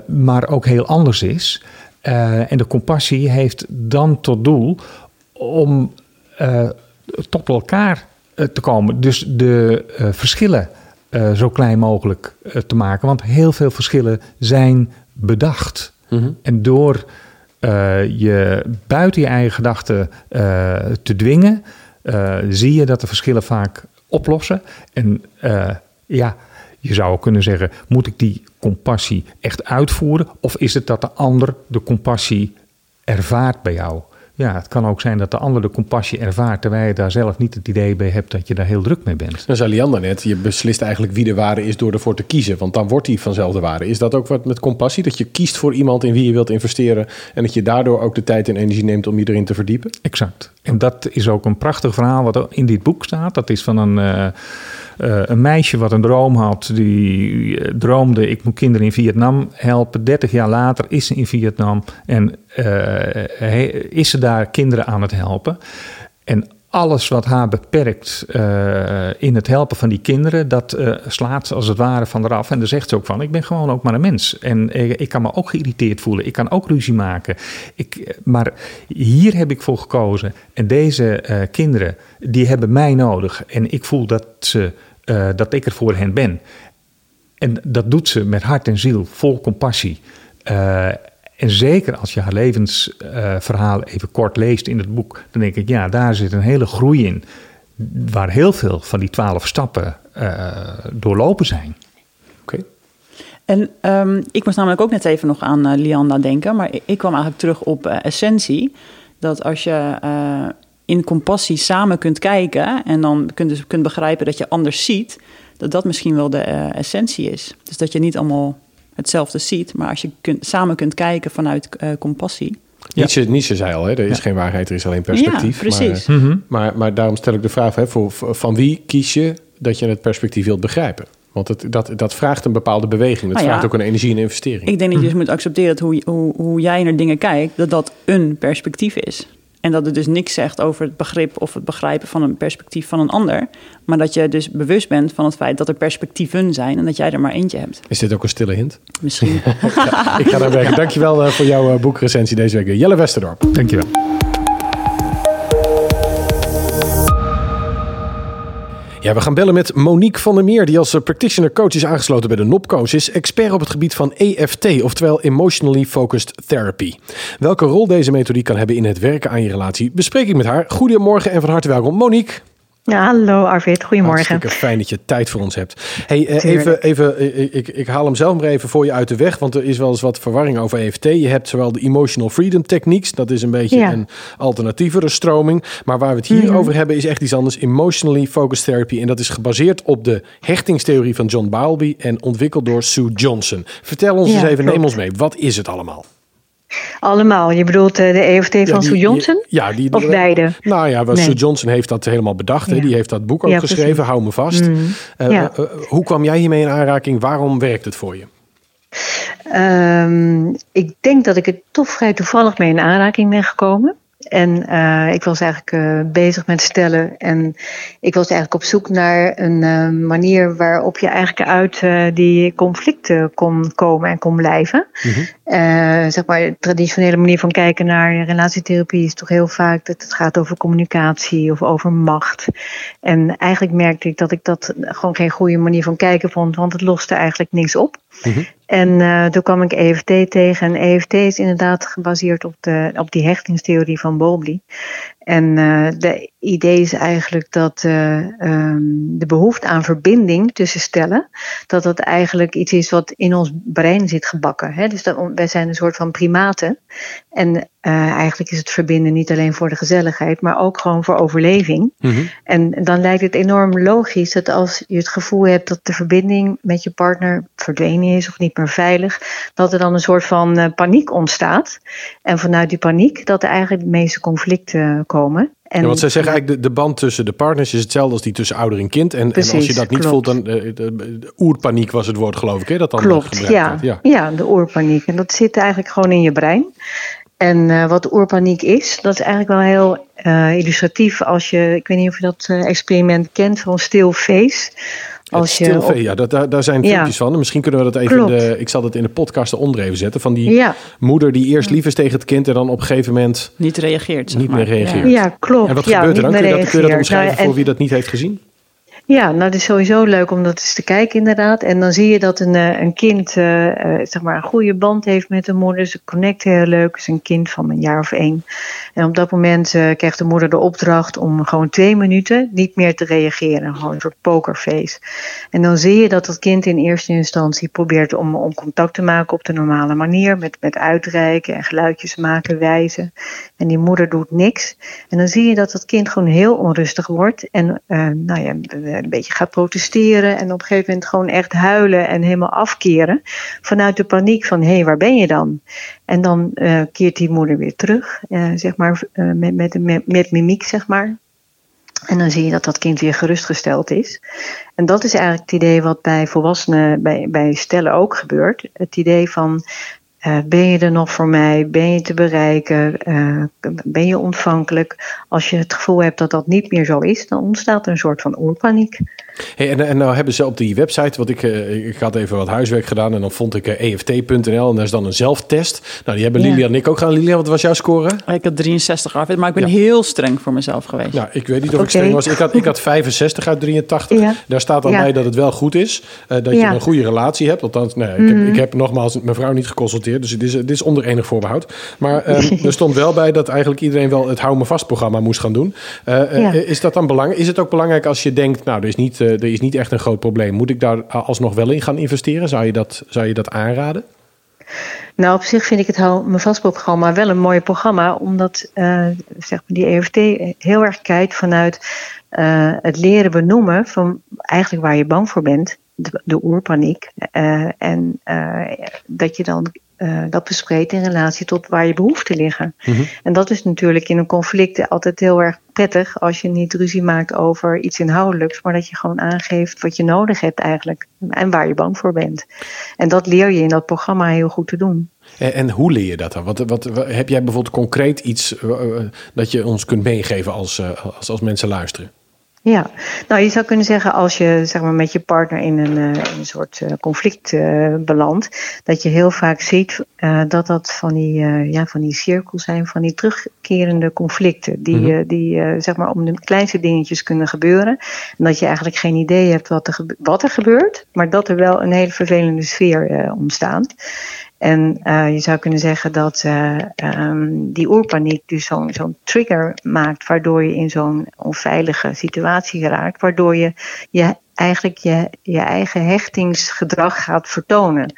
maar ook heel anders is. En de compassie heeft dan tot doel om tot elkaar te komen. Dus de verschillen zo klein mogelijk te maken. Want heel veel verschillen zijn bedacht. Mm -hmm. En door je buiten je eigen gedachten te dwingen, zie je dat de verschillen vaak oplossen. En ja, je zou ook kunnen zeggen: moet ik die compassie echt uitvoeren? Of is het dat de ander de compassie ervaart bij jou? Ja, het kan ook zijn dat de ander de compassie ervaart, terwijl je daar zelf niet het idee bij hebt dat je daar heel druk mee bent. Dan zei Lianda net, je beslist eigenlijk wie de ware is door ervoor te kiezen, want dan wordt die vanzelf de ware. Is dat ook wat met compassie, dat je kiest voor iemand in wie je wilt investeren en dat je daardoor ook de tijd en energie neemt om je erin te verdiepen? Exact. En dat is ook een prachtig verhaal wat in dit boek staat. Dat is van een... Uh, uh, een meisje wat een droom had, die uh, droomde: ik moet kinderen in Vietnam helpen. 30 jaar later is ze in Vietnam en uh, is ze daar kinderen aan het helpen. En alles wat haar beperkt in het helpen van die kinderen, dat slaat ze als het ware van eraf. En dan zegt ze ook van, ik ben gewoon ook maar een mens. En ik kan me ook geïrriteerd voelen. Ik kan ook ruzie maken. Ik, maar hier heb ik voor gekozen. En deze kinderen, die hebben mij nodig. En ik voel dat ze uh, dat ik er voor hen ben. En dat doet ze met hart en ziel, vol compassie. Uh, en zeker als je haar levensverhaal uh, even kort leest in het boek, dan denk ik, ja, daar zit een hele groei in. Waar heel veel van die twaalf stappen doorlopen zijn. Oké. En um, ik moest namelijk ook net even nog aan Lianda denken, maar ik, kwam eigenlijk terug op essentie. Dat als je in compassie samen kunt kijken en dan kunt, dus, kunt begrijpen dat je anders ziet, dat dat misschien wel de uh, essentie is. Dus dat je niet allemaal hetzelfde ziet, maar als je kunt, samen kunt kijken vanuit uh, compassie. Nietzsche, ja. Nietzsche zei al, hè, er is ja. geen waarheid, er is alleen perspectief. Ja, precies. Maar, mm -hmm. maar, maar, daarom stel ik de vraag, hè, voor, van wie kies je dat je het perspectief wilt begrijpen? Want het, dat, dat vraagt een bepaalde beweging. Dat nou vraagt ook een energie en investering. Ik denk dat je dus moet accepteren dat hoe, hoe, hoe jij naar dingen kijkt, dat dat een perspectief is. En dat het dus niks zegt over het begrip of het begrijpen van een perspectief van een ander. Maar dat je dus bewust bent van het feit dat er perspectieven zijn en dat jij er maar eentje hebt. Is dit ook een stille hint? Misschien. (laughs) ja, ik ga daar werken. Dankjewel uh, voor jouw uh, boekrecensie deze week. Jelle Westerdorp. Dankjewel. Ja, we gaan bellen met Monique van der Meer, die als eh, practitioner coach is aangesloten bij de NOPCO. Ze is expert op het gebied van EFT, oftewel Emotionally Focused Therapy. Welke rol deze methodiek kan hebben in het werken aan je relatie, bespreek ik met haar. Goedemorgen en van harte welkom, Monique. Ja, hallo Arvid, goedemorgen. Hartstikke fijn dat je tijd voor ons hebt. Hey, uh, even, even, uh, ik, ik haal hem zelf maar even voor je uit de weg, want er is wel eens wat verwarring over EFT. Je hebt zowel de Emotional Freedom Techniques, dat is een beetje ja. een alternatievere stroming. Maar waar we het hier mm -hmm. over hebben is echt iets anders. Emotionally Focused Therapy. En dat is gebaseerd op de hechtingstheorie van John Bowlby en ontwikkeld door Sue Johnson. Vertel ons ja, eens even, klopt. neem ons mee. Wat is het allemaal? Allemaal. Je bedoelt de EFT van Sue Johnson? ja, die, of beide? Nou ja, nee. Sue Johnson heeft dat helemaal bedacht. Die heeft dat boek ook ja, geschreven, precies. Hou me vast. Mm. Uh, hoe kwam jij hiermee in aanraking? Waarom werkt het voor je? Um, ik denk dat ik er toch vrij toevallig mee in aanraking ben gekomen. En uh, ik was eigenlijk uh, bezig met stellen. En ik was eigenlijk op zoek naar een uh, manier waarop je eigenlijk uit die conflicten kon komen en kon blijven. Mm-hmm. zeg maar, de traditionele manier van kijken naar relatietherapie is toch heel vaak dat het gaat over communicatie of over macht. En eigenlijk merkte ik dat ik dat gewoon geen goede manier van kijken vond, want het loste eigenlijk niks op. Mm-hmm. En uh, toen kwam ik EFT tegen. En EFT is inderdaad gebaseerd op, de, op die hechtingstheorie van Bowlby. En uh, de idee is eigenlijk dat uh, um, de behoefte aan verbinding tussen stellen, dat dat eigenlijk iets is wat in ons brein zit gebakken. Hè? Dus dat, wij zijn een soort van primaten. En uh, eigenlijk is het verbinden niet alleen voor de gezelligheid, maar ook gewoon voor overleving. Mm-hmm. En dan lijkt het enorm logisch dat als je het gevoel hebt dat de verbinding met je partner verdwenen is of niet meer veilig, dat er dan een soort van paniek ontstaat. En vanuit die paniek dat er eigenlijk de meeste conflicten komen. En, ja, want zij zeggen eigenlijk, de, de band tussen de partners is hetzelfde als die tussen ouder en kind. En, Precies, en als je dat niet klopt. voelt, dan de, oerpaniek was het woord, geloof ik, hè? Dat dan klopt, ja, ja. ja, de oerpaniek. En dat zit eigenlijk gewoon in je brein. En uh, wat oerpaniek is, dat is eigenlijk wel heel uh, illustratief als je, ik weet niet of je dat uh, experiment kent van still face. Als je op... ja, dat, daar, daar zijn filmpjes ja. van. Misschien kunnen we dat even in de, ik zal dat in de podcast eronder even zetten. Van die ja. moeder die eerst lief is tegen het kind en dan op een gegeven moment... Niet reageert, Niet meer reageert. Ja, klopt. En wat gebeurt er dan? Kun je, dat, kun je dat omschrijven nou, en... voor wie dat niet heeft gezien? Ja, nou, het is sowieso leuk om dat eens te kijken, inderdaad. En dan zie je dat een, eh, een kind uh, zeg maar een goede band heeft met de moeder. Ze connecten heel leuk. Is een kind van een jaar of één. En op dat moment krijgt de moeder de opdracht om gewoon twee minuten niet meer te reageren. Gewoon een soort pokerface. En dan zie je dat dat kind in eerste instantie probeert om, om contact te maken op de normale manier. Met, met uitreiken en geluidjes maken, wijzen. En die moeder doet niks. En dan zie je dat dat kind gewoon heel onrustig wordt. En nou ja een beetje gaat protesteren en op een gegeven moment gewoon echt huilen en helemaal afkeren. Vanuit de paniek van hé, hey, waar ben je dan? En dan uh, keert die moeder weer terug, uh, zeg maar, met, met, met, met mimiek, zeg maar. En dan zie je dat dat kind weer gerustgesteld is. En dat is eigenlijk het idee wat bij volwassenen, bij, bij stellen ook gebeurt. Het idee van uh, ben je er nog voor mij? Ben je te bereiken? Uh, ben je ontvankelijk? Als je het gevoel hebt dat dat niet meer zo is, dan ontstaat een soort van oerpaniek. Hey, en, en nou hebben ze op die website, wat ik, uh, ik had even wat huiswerk gedaan en dan vond ik EFT.nl en daar is dan een zelftest. Nou, die hebben ja. Lilia en ik ook gedaan. Lilia, wat was jouw score? Ik had 63 af, maar ik ben ja. heel streng voor mezelf geweest. Nou, ik weet niet of okay. ik streng was. Ik had, ik had (laughs) 65 uit 83. Ja. Daar staat dan bij dat het wel goed is, dat je een goede relatie hebt. Althans, nee, ik, mm -hmm. heb, mhm. ik heb nogmaals mijn vrouw niet geconsulteerd. Dus het is, het is onder enig voorbehoud. Maar um, er stond wel bij dat eigenlijk iedereen wel het Hou Me Vast programma moest gaan doen. Uh, ja. Is dat dan belangrijk? Is het ook belangrijk als je denkt, nou, er is, niet, uh, er is niet echt een groot probleem. Moet ik daar alsnog wel in gaan investeren? Zou je dat, zou je dat aanraden? Nou, op zich vind ik het Hou Me Vast programma wel een mooi programma. Omdat uh, zeg maar die EFT heel erg kijkt vanuit het leren benoemen van eigenlijk waar je bang voor bent de, de oerpaniek. En dat je dan uh, dat bespreekt in relatie tot waar je behoeften liggen. Mm-hmm. En dat is natuurlijk in een conflict altijd heel erg prettig als je niet ruzie maakt over iets inhoudelijks, maar dat je gewoon aangeeft wat je nodig hebt eigenlijk en waar je bang voor bent. En dat leer je in dat programma heel goed te doen. En, en hoe leer je dat dan? Wat, wat, wat, heb jij bijvoorbeeld concreet iets dat je ons kunt meegeven als, als, als mensen luisteren? Ja, nou je zou kunnen zeggen als je zeg maar, met je partner in een, uh, een soort uh, conflict uh, belandt, dat je heel vaak ziet dat dat van die, ja, van die cirkels zijn, van die terugkerende conflicten, die, mm-hmm. die zeg maar om de kleinste dingetjes kunnen gebeuren. En dat je eigenlijk geen idee hebt wat er, wat er gebeurt, maar dat er wel een hele vervelende sfeer ontstaat. En uh, je zou kunnen zeggen dat uh, um, die oerpaniek dus zo'n zo'n trigger maakt, waardoor je in zo'n onveilige situatie raakt, waardoor je, je eigenlijk je, je eigen hechtingsgedrag gaat vertonen.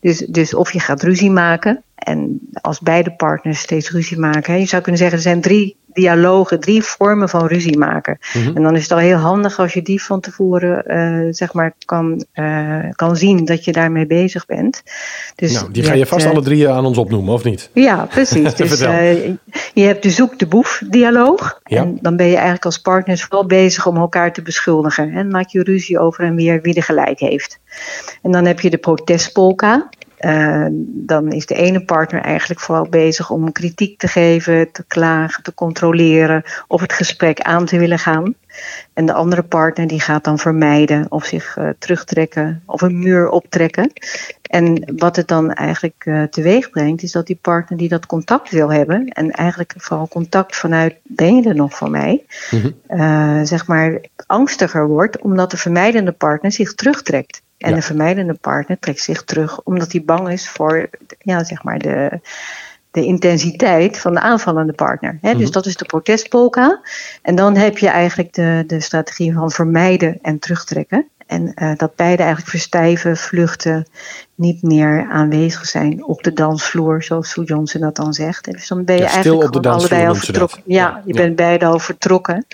Dus, dus of je gaat ruzie maken en als beide partners steeds ruzie maken. Hè, je zou kunnen zeggen, er zijn drie dialogen, drie vormen van ruzie maken. Mhm. En dan is het al heel handig als je die van tevoren eh, zeg maar kan, eh, kan zien dat je daarmee bezig bent. Dus nou, die ga je hebt, vast eh, alle drie aan ons opnoemen, of niet? ja, precies. (laughs) Dus je hebt de zoek de boef dialoog. Ja. En dan ben je eigenlijk als partners vooral bezig om elkaar te beschuldigen. En maak je ruzie over en weer wie er gelijk heeft. En dan heb je de protestpolka. Eh, dan is de ene partner eigenlijk vooral bezig om kritiek te geven, te klagen, te controleren of het gesprek aan te willen gaan. En de andere partner die gaat dan vermijden of zich eh, terugtrekken of een muur optrekken. En wat het dan eigenlijk eh, teweeg brengt, is dat die partner die dat contact wil hebben, en eigenlijk vooral contact vanuit ben je er nog voor mij, Mhm. eh, zeg maar angstiger wordt, omdat de vermijdende partner zich terugtrekt. En Ja. de vermijdende partner trekt zich terug omdat hij bang is voor ja, zeg maar de, de intensiteit van de aanvallende partner. Hè? Dus Mhm. dat is de protestpolka. En dan heb je eigenlijk de, de strategie van vermijden en terugtrekken. En eh, dat beide eigenlijk verstijven, vluchten, niet meer aanwezig zijn op de dansvloer, zoals Sue Johnson dat dan zegt. En dus dan ben je Ja, eigenlijk op de gewoon dansvloer allebei al vertrokken. Ja, Ja, je bent beide al vertrokken.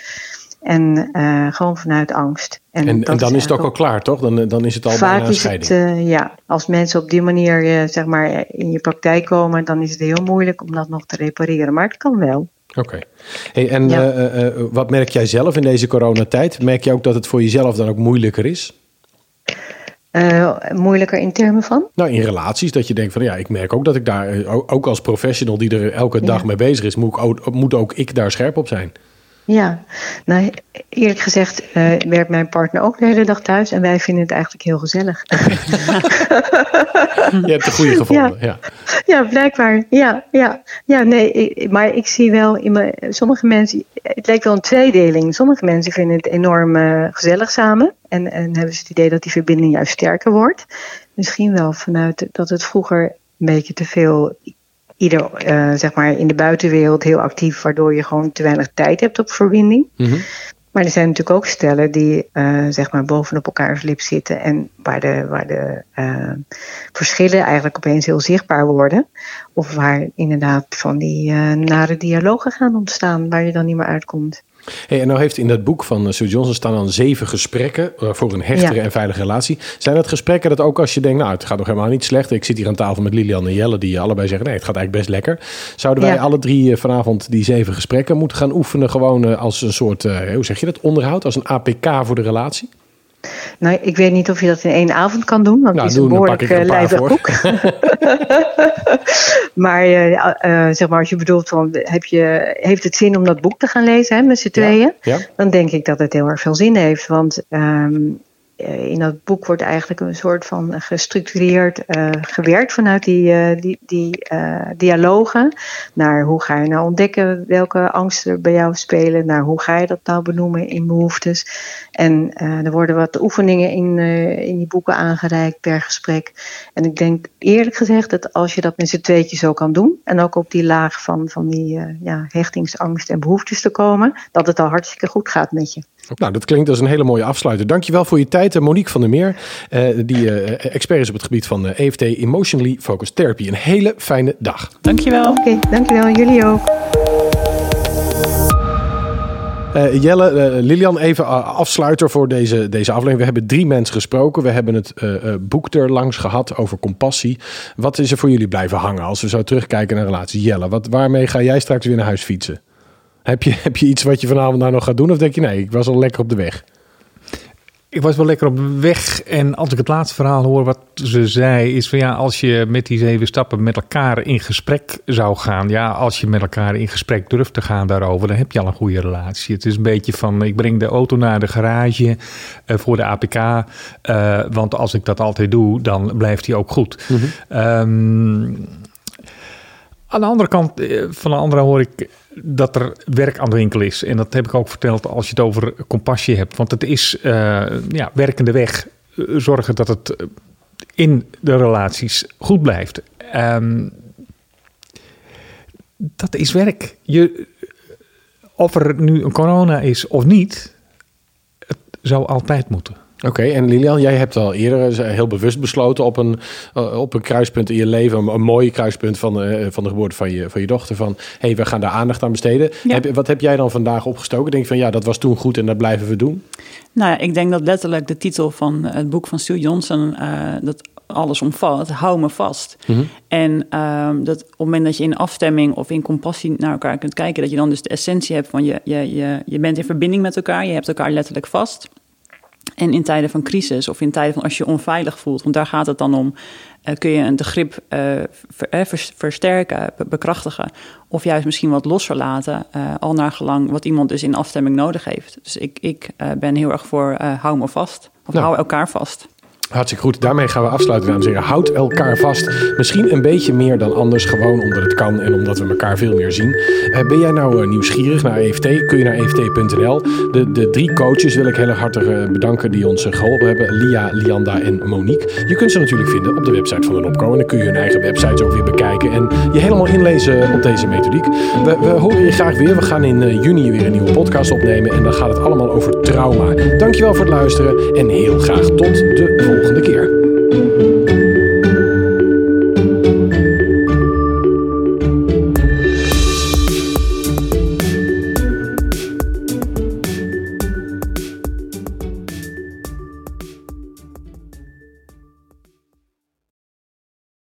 En eh, gewoon vanuit angst. En, dan is het ook al klaar, toch? Dan, dan is het al bijna Vaak een is het, scheiding. eh, ja, als mensen op die manier eh, zeg maar, in je praktijk komen, dan is het heel moeilijk om dat nog te repareren. Maar het kan wel. Oké. Hey, en Ja. wat merk jij zelf in deze coronatijd? Merk je ook dat het voor jezelf dan ook moeilijker is? Moeilijker in termen van? Nou, in relaties, dat je denkt van ja, ik merk ook dat ik daar, ook- als professional die er elke dag Ja. mee bezig is, moet, ook, moet ook ik daar scherp op zijn. Ja, nou eerlijk gezegd eh, werkt mijn partner ook de hele dag thuis en wij vinden het eigenlijk heel gezellig. (laughs) Je hebt de goede gevonden. Ja. Ja, blijkbaar. Ja, ja. ja nee, ik- maar ik zie wel in mijn, sommige mensen, het lijkt wel een tweedeling. Sommige mensen vinden het enorm eh, gezellig samen en, en hebben ze het idee dat die verbinding juist sterker wordt. Misschien wel vanuit dat het vroeger een beetje te veel, ieder eh, zeg maar in de buitenwereld heel actief, waardoor je gewoon te weinig tijd hebt op verbinding. Mhm. Maar er zijn natuurlijk ook stellen die eh, zeg maar bovenop elkaars lip zitten en waar de, waar de eh, verschillen eigenlijk opeens heel zichtbaar worden. Of waar inderdaad van die nare dialogen gaan ontstaan waar je dan niet meer uitkomt. Hey, en nou heeft in dat boek van eh, Sue Johnson staan dan zeven gesprekken eh, voor een hechtere Ja. en veilige relatie. Zijn dat gesprekken dat ook als je denkt, nou het gaat nog helemaal niet slecht. Ik zit hier aan tafel met Lilian en Jelle die allebei zeggen, nee het gaat eigenlijk best lekker. Zouden wij Ja. alle drie eh, vanavond die zeven gesprekken moeten gaan oefenen gewoon eh, als een soort, eh, hoe zeg je dat, onderhoud, als een APK voor de relatie? Nou, ik weet niet of je dat in één avond kan doen, want Nou, het is een behoorlijk een eh, lijvig voor. boek. (laughs) maar eh, eh, zeg maar, als je bedoelt van, heb je, heeft het zin om dat boek te gaan lezen hè, met z'n tweeën? Ja? dan denk ik dat het heel erg veel zin heeft. Want ehm, eh, in dat boek wordt eigenlijk een soort van gestructureerd eh, gewerkt vanuit die, eh, die, die eh, dialogen. Naar hoe ga je nou ontdekken welke angsten er bij jou spelen. Naar hoe ga je dat nou benoemen in behoeftes. En eh, er worden wat oefeningen in, eh, in die boeken aangereikt per gesprek. En ik denk eerlijk gezegd dat als je dat met z'n tweetjes zo kan doen. En ook op die laag van, van die eh, ja, hechtingsangst en behoeftes te komen. Dat het al hartstikke goed gaat met je. Nou, dat klinkt als een hele mooie afsluiter. Dankjewel voor je tijd. Eh, Monique van der Meer, eh, die eh, expert is op het gebied van EFT, Emotionally Focused Therapy. Een hele fijne dag. Dankjewel. Oké, dankjewel. Jullie ook. Eh, Jelle, Lilian, even afsluiter voor deze, deze aflevering. We hebben drie mensen gesproken. We hebben het eh, eh, boek er langs gehad over compassie. Wat is er voor jullie blijven hangen als we zo terugkijken naar relaties? Jelle, wat, waarmee ga jij straks weer naar huis fietsen? Heb je, (laughs) heb je iets wat je vanavond nou nog gaat doen? Of denk je, nee, ik was al lekker op de weg? Ik was wel lekker op weg. En als ik het laatste verhaal hoor wat ze zei, is van ja, als je met die zeven stappen met elkaar in gesprek zou gaan. Ja, als je met elkaar in gesprek durft te gaan daarover, dan heb je al een goede relatie. Het is een beetje van, ik breng de auto naar de garage eh, voor de APK. eh, want als ik dat altijd doe, dan blijft die ook goed. Ehm, aan de andere kant, eh, van de andere hoor ik dat er werk aan de winkel is. En dat heb ik ook verteld als je het over compassie hebt. Want het is uh, ja, werkende weg. Uh, zorgen dat het in de relaties goed blijft. Um, dat is werk. Je, of er nu een corona is of niet, het zou altijd moeten. Oké, en Lilian, jij hebt al eerder heel bewust besloten op een, op een kruispunt in je leven, een, mooi kruispunt van, van de geboorte van je, van je dochter, van hé, hey, we gaan daar aandacht aan besteden. Heb, wat heb jij dan vandaag opgestoken? Denk je van ja, dat was toen goed en dat blijven we doen? Nou ja, ik denk dat letterlijk de titel van het boek van Sue Johnson, dat alles omvat, hou me vast. Mhm. En ehm, dat op het moment dat je in afstemming of in compassie naar elkaar kunt kijken, dat je dan dus de essentie hebt van je, je, je, je bent in verbinding met elkaar, je hebt elkaar letterlijk vast. En in tijden van crisis of in tijden van als je je onveilig voelt, want daar gaat het dan om, uh, kun je een grip uh, versterken, bekrachtigen, of juist misschien wat losser laten, al naar gelang wat iemand dus in afstemming nodig heeft. Dus ik, ik ben heel erg voor hou me vast, of nou. hou elkaar vast. Hartstikke goed. Daarmee gaan we afsluiten, dames en heren. Houd elkaar vast. Misschien een beetje meer dan anders. Gewoon omdat het kan en omdat we elkaar veel meer zien. Uh, ben jij nou uh, nieuwsgierig naar EFT? Kun je naar EFT.nl. De, de drie coaches wil ik heel erg hartelijk uh, bedanken die ons geholpen hebben. Lia, Lianda en Monique. Je kunt ze natuurlijk vinden op de website van de Nopco. Dan kun je hun eigen websites ook weer bekijken. En je helemaal inlezen op deze methodiek. We, we horen je graag weer. We gaan in juni weer een nieuwe podcast opnemen. En dan gaat het allemaal over trauma. Dankjewel voor het luisteren. En heel graag tot de volgende volgende keer.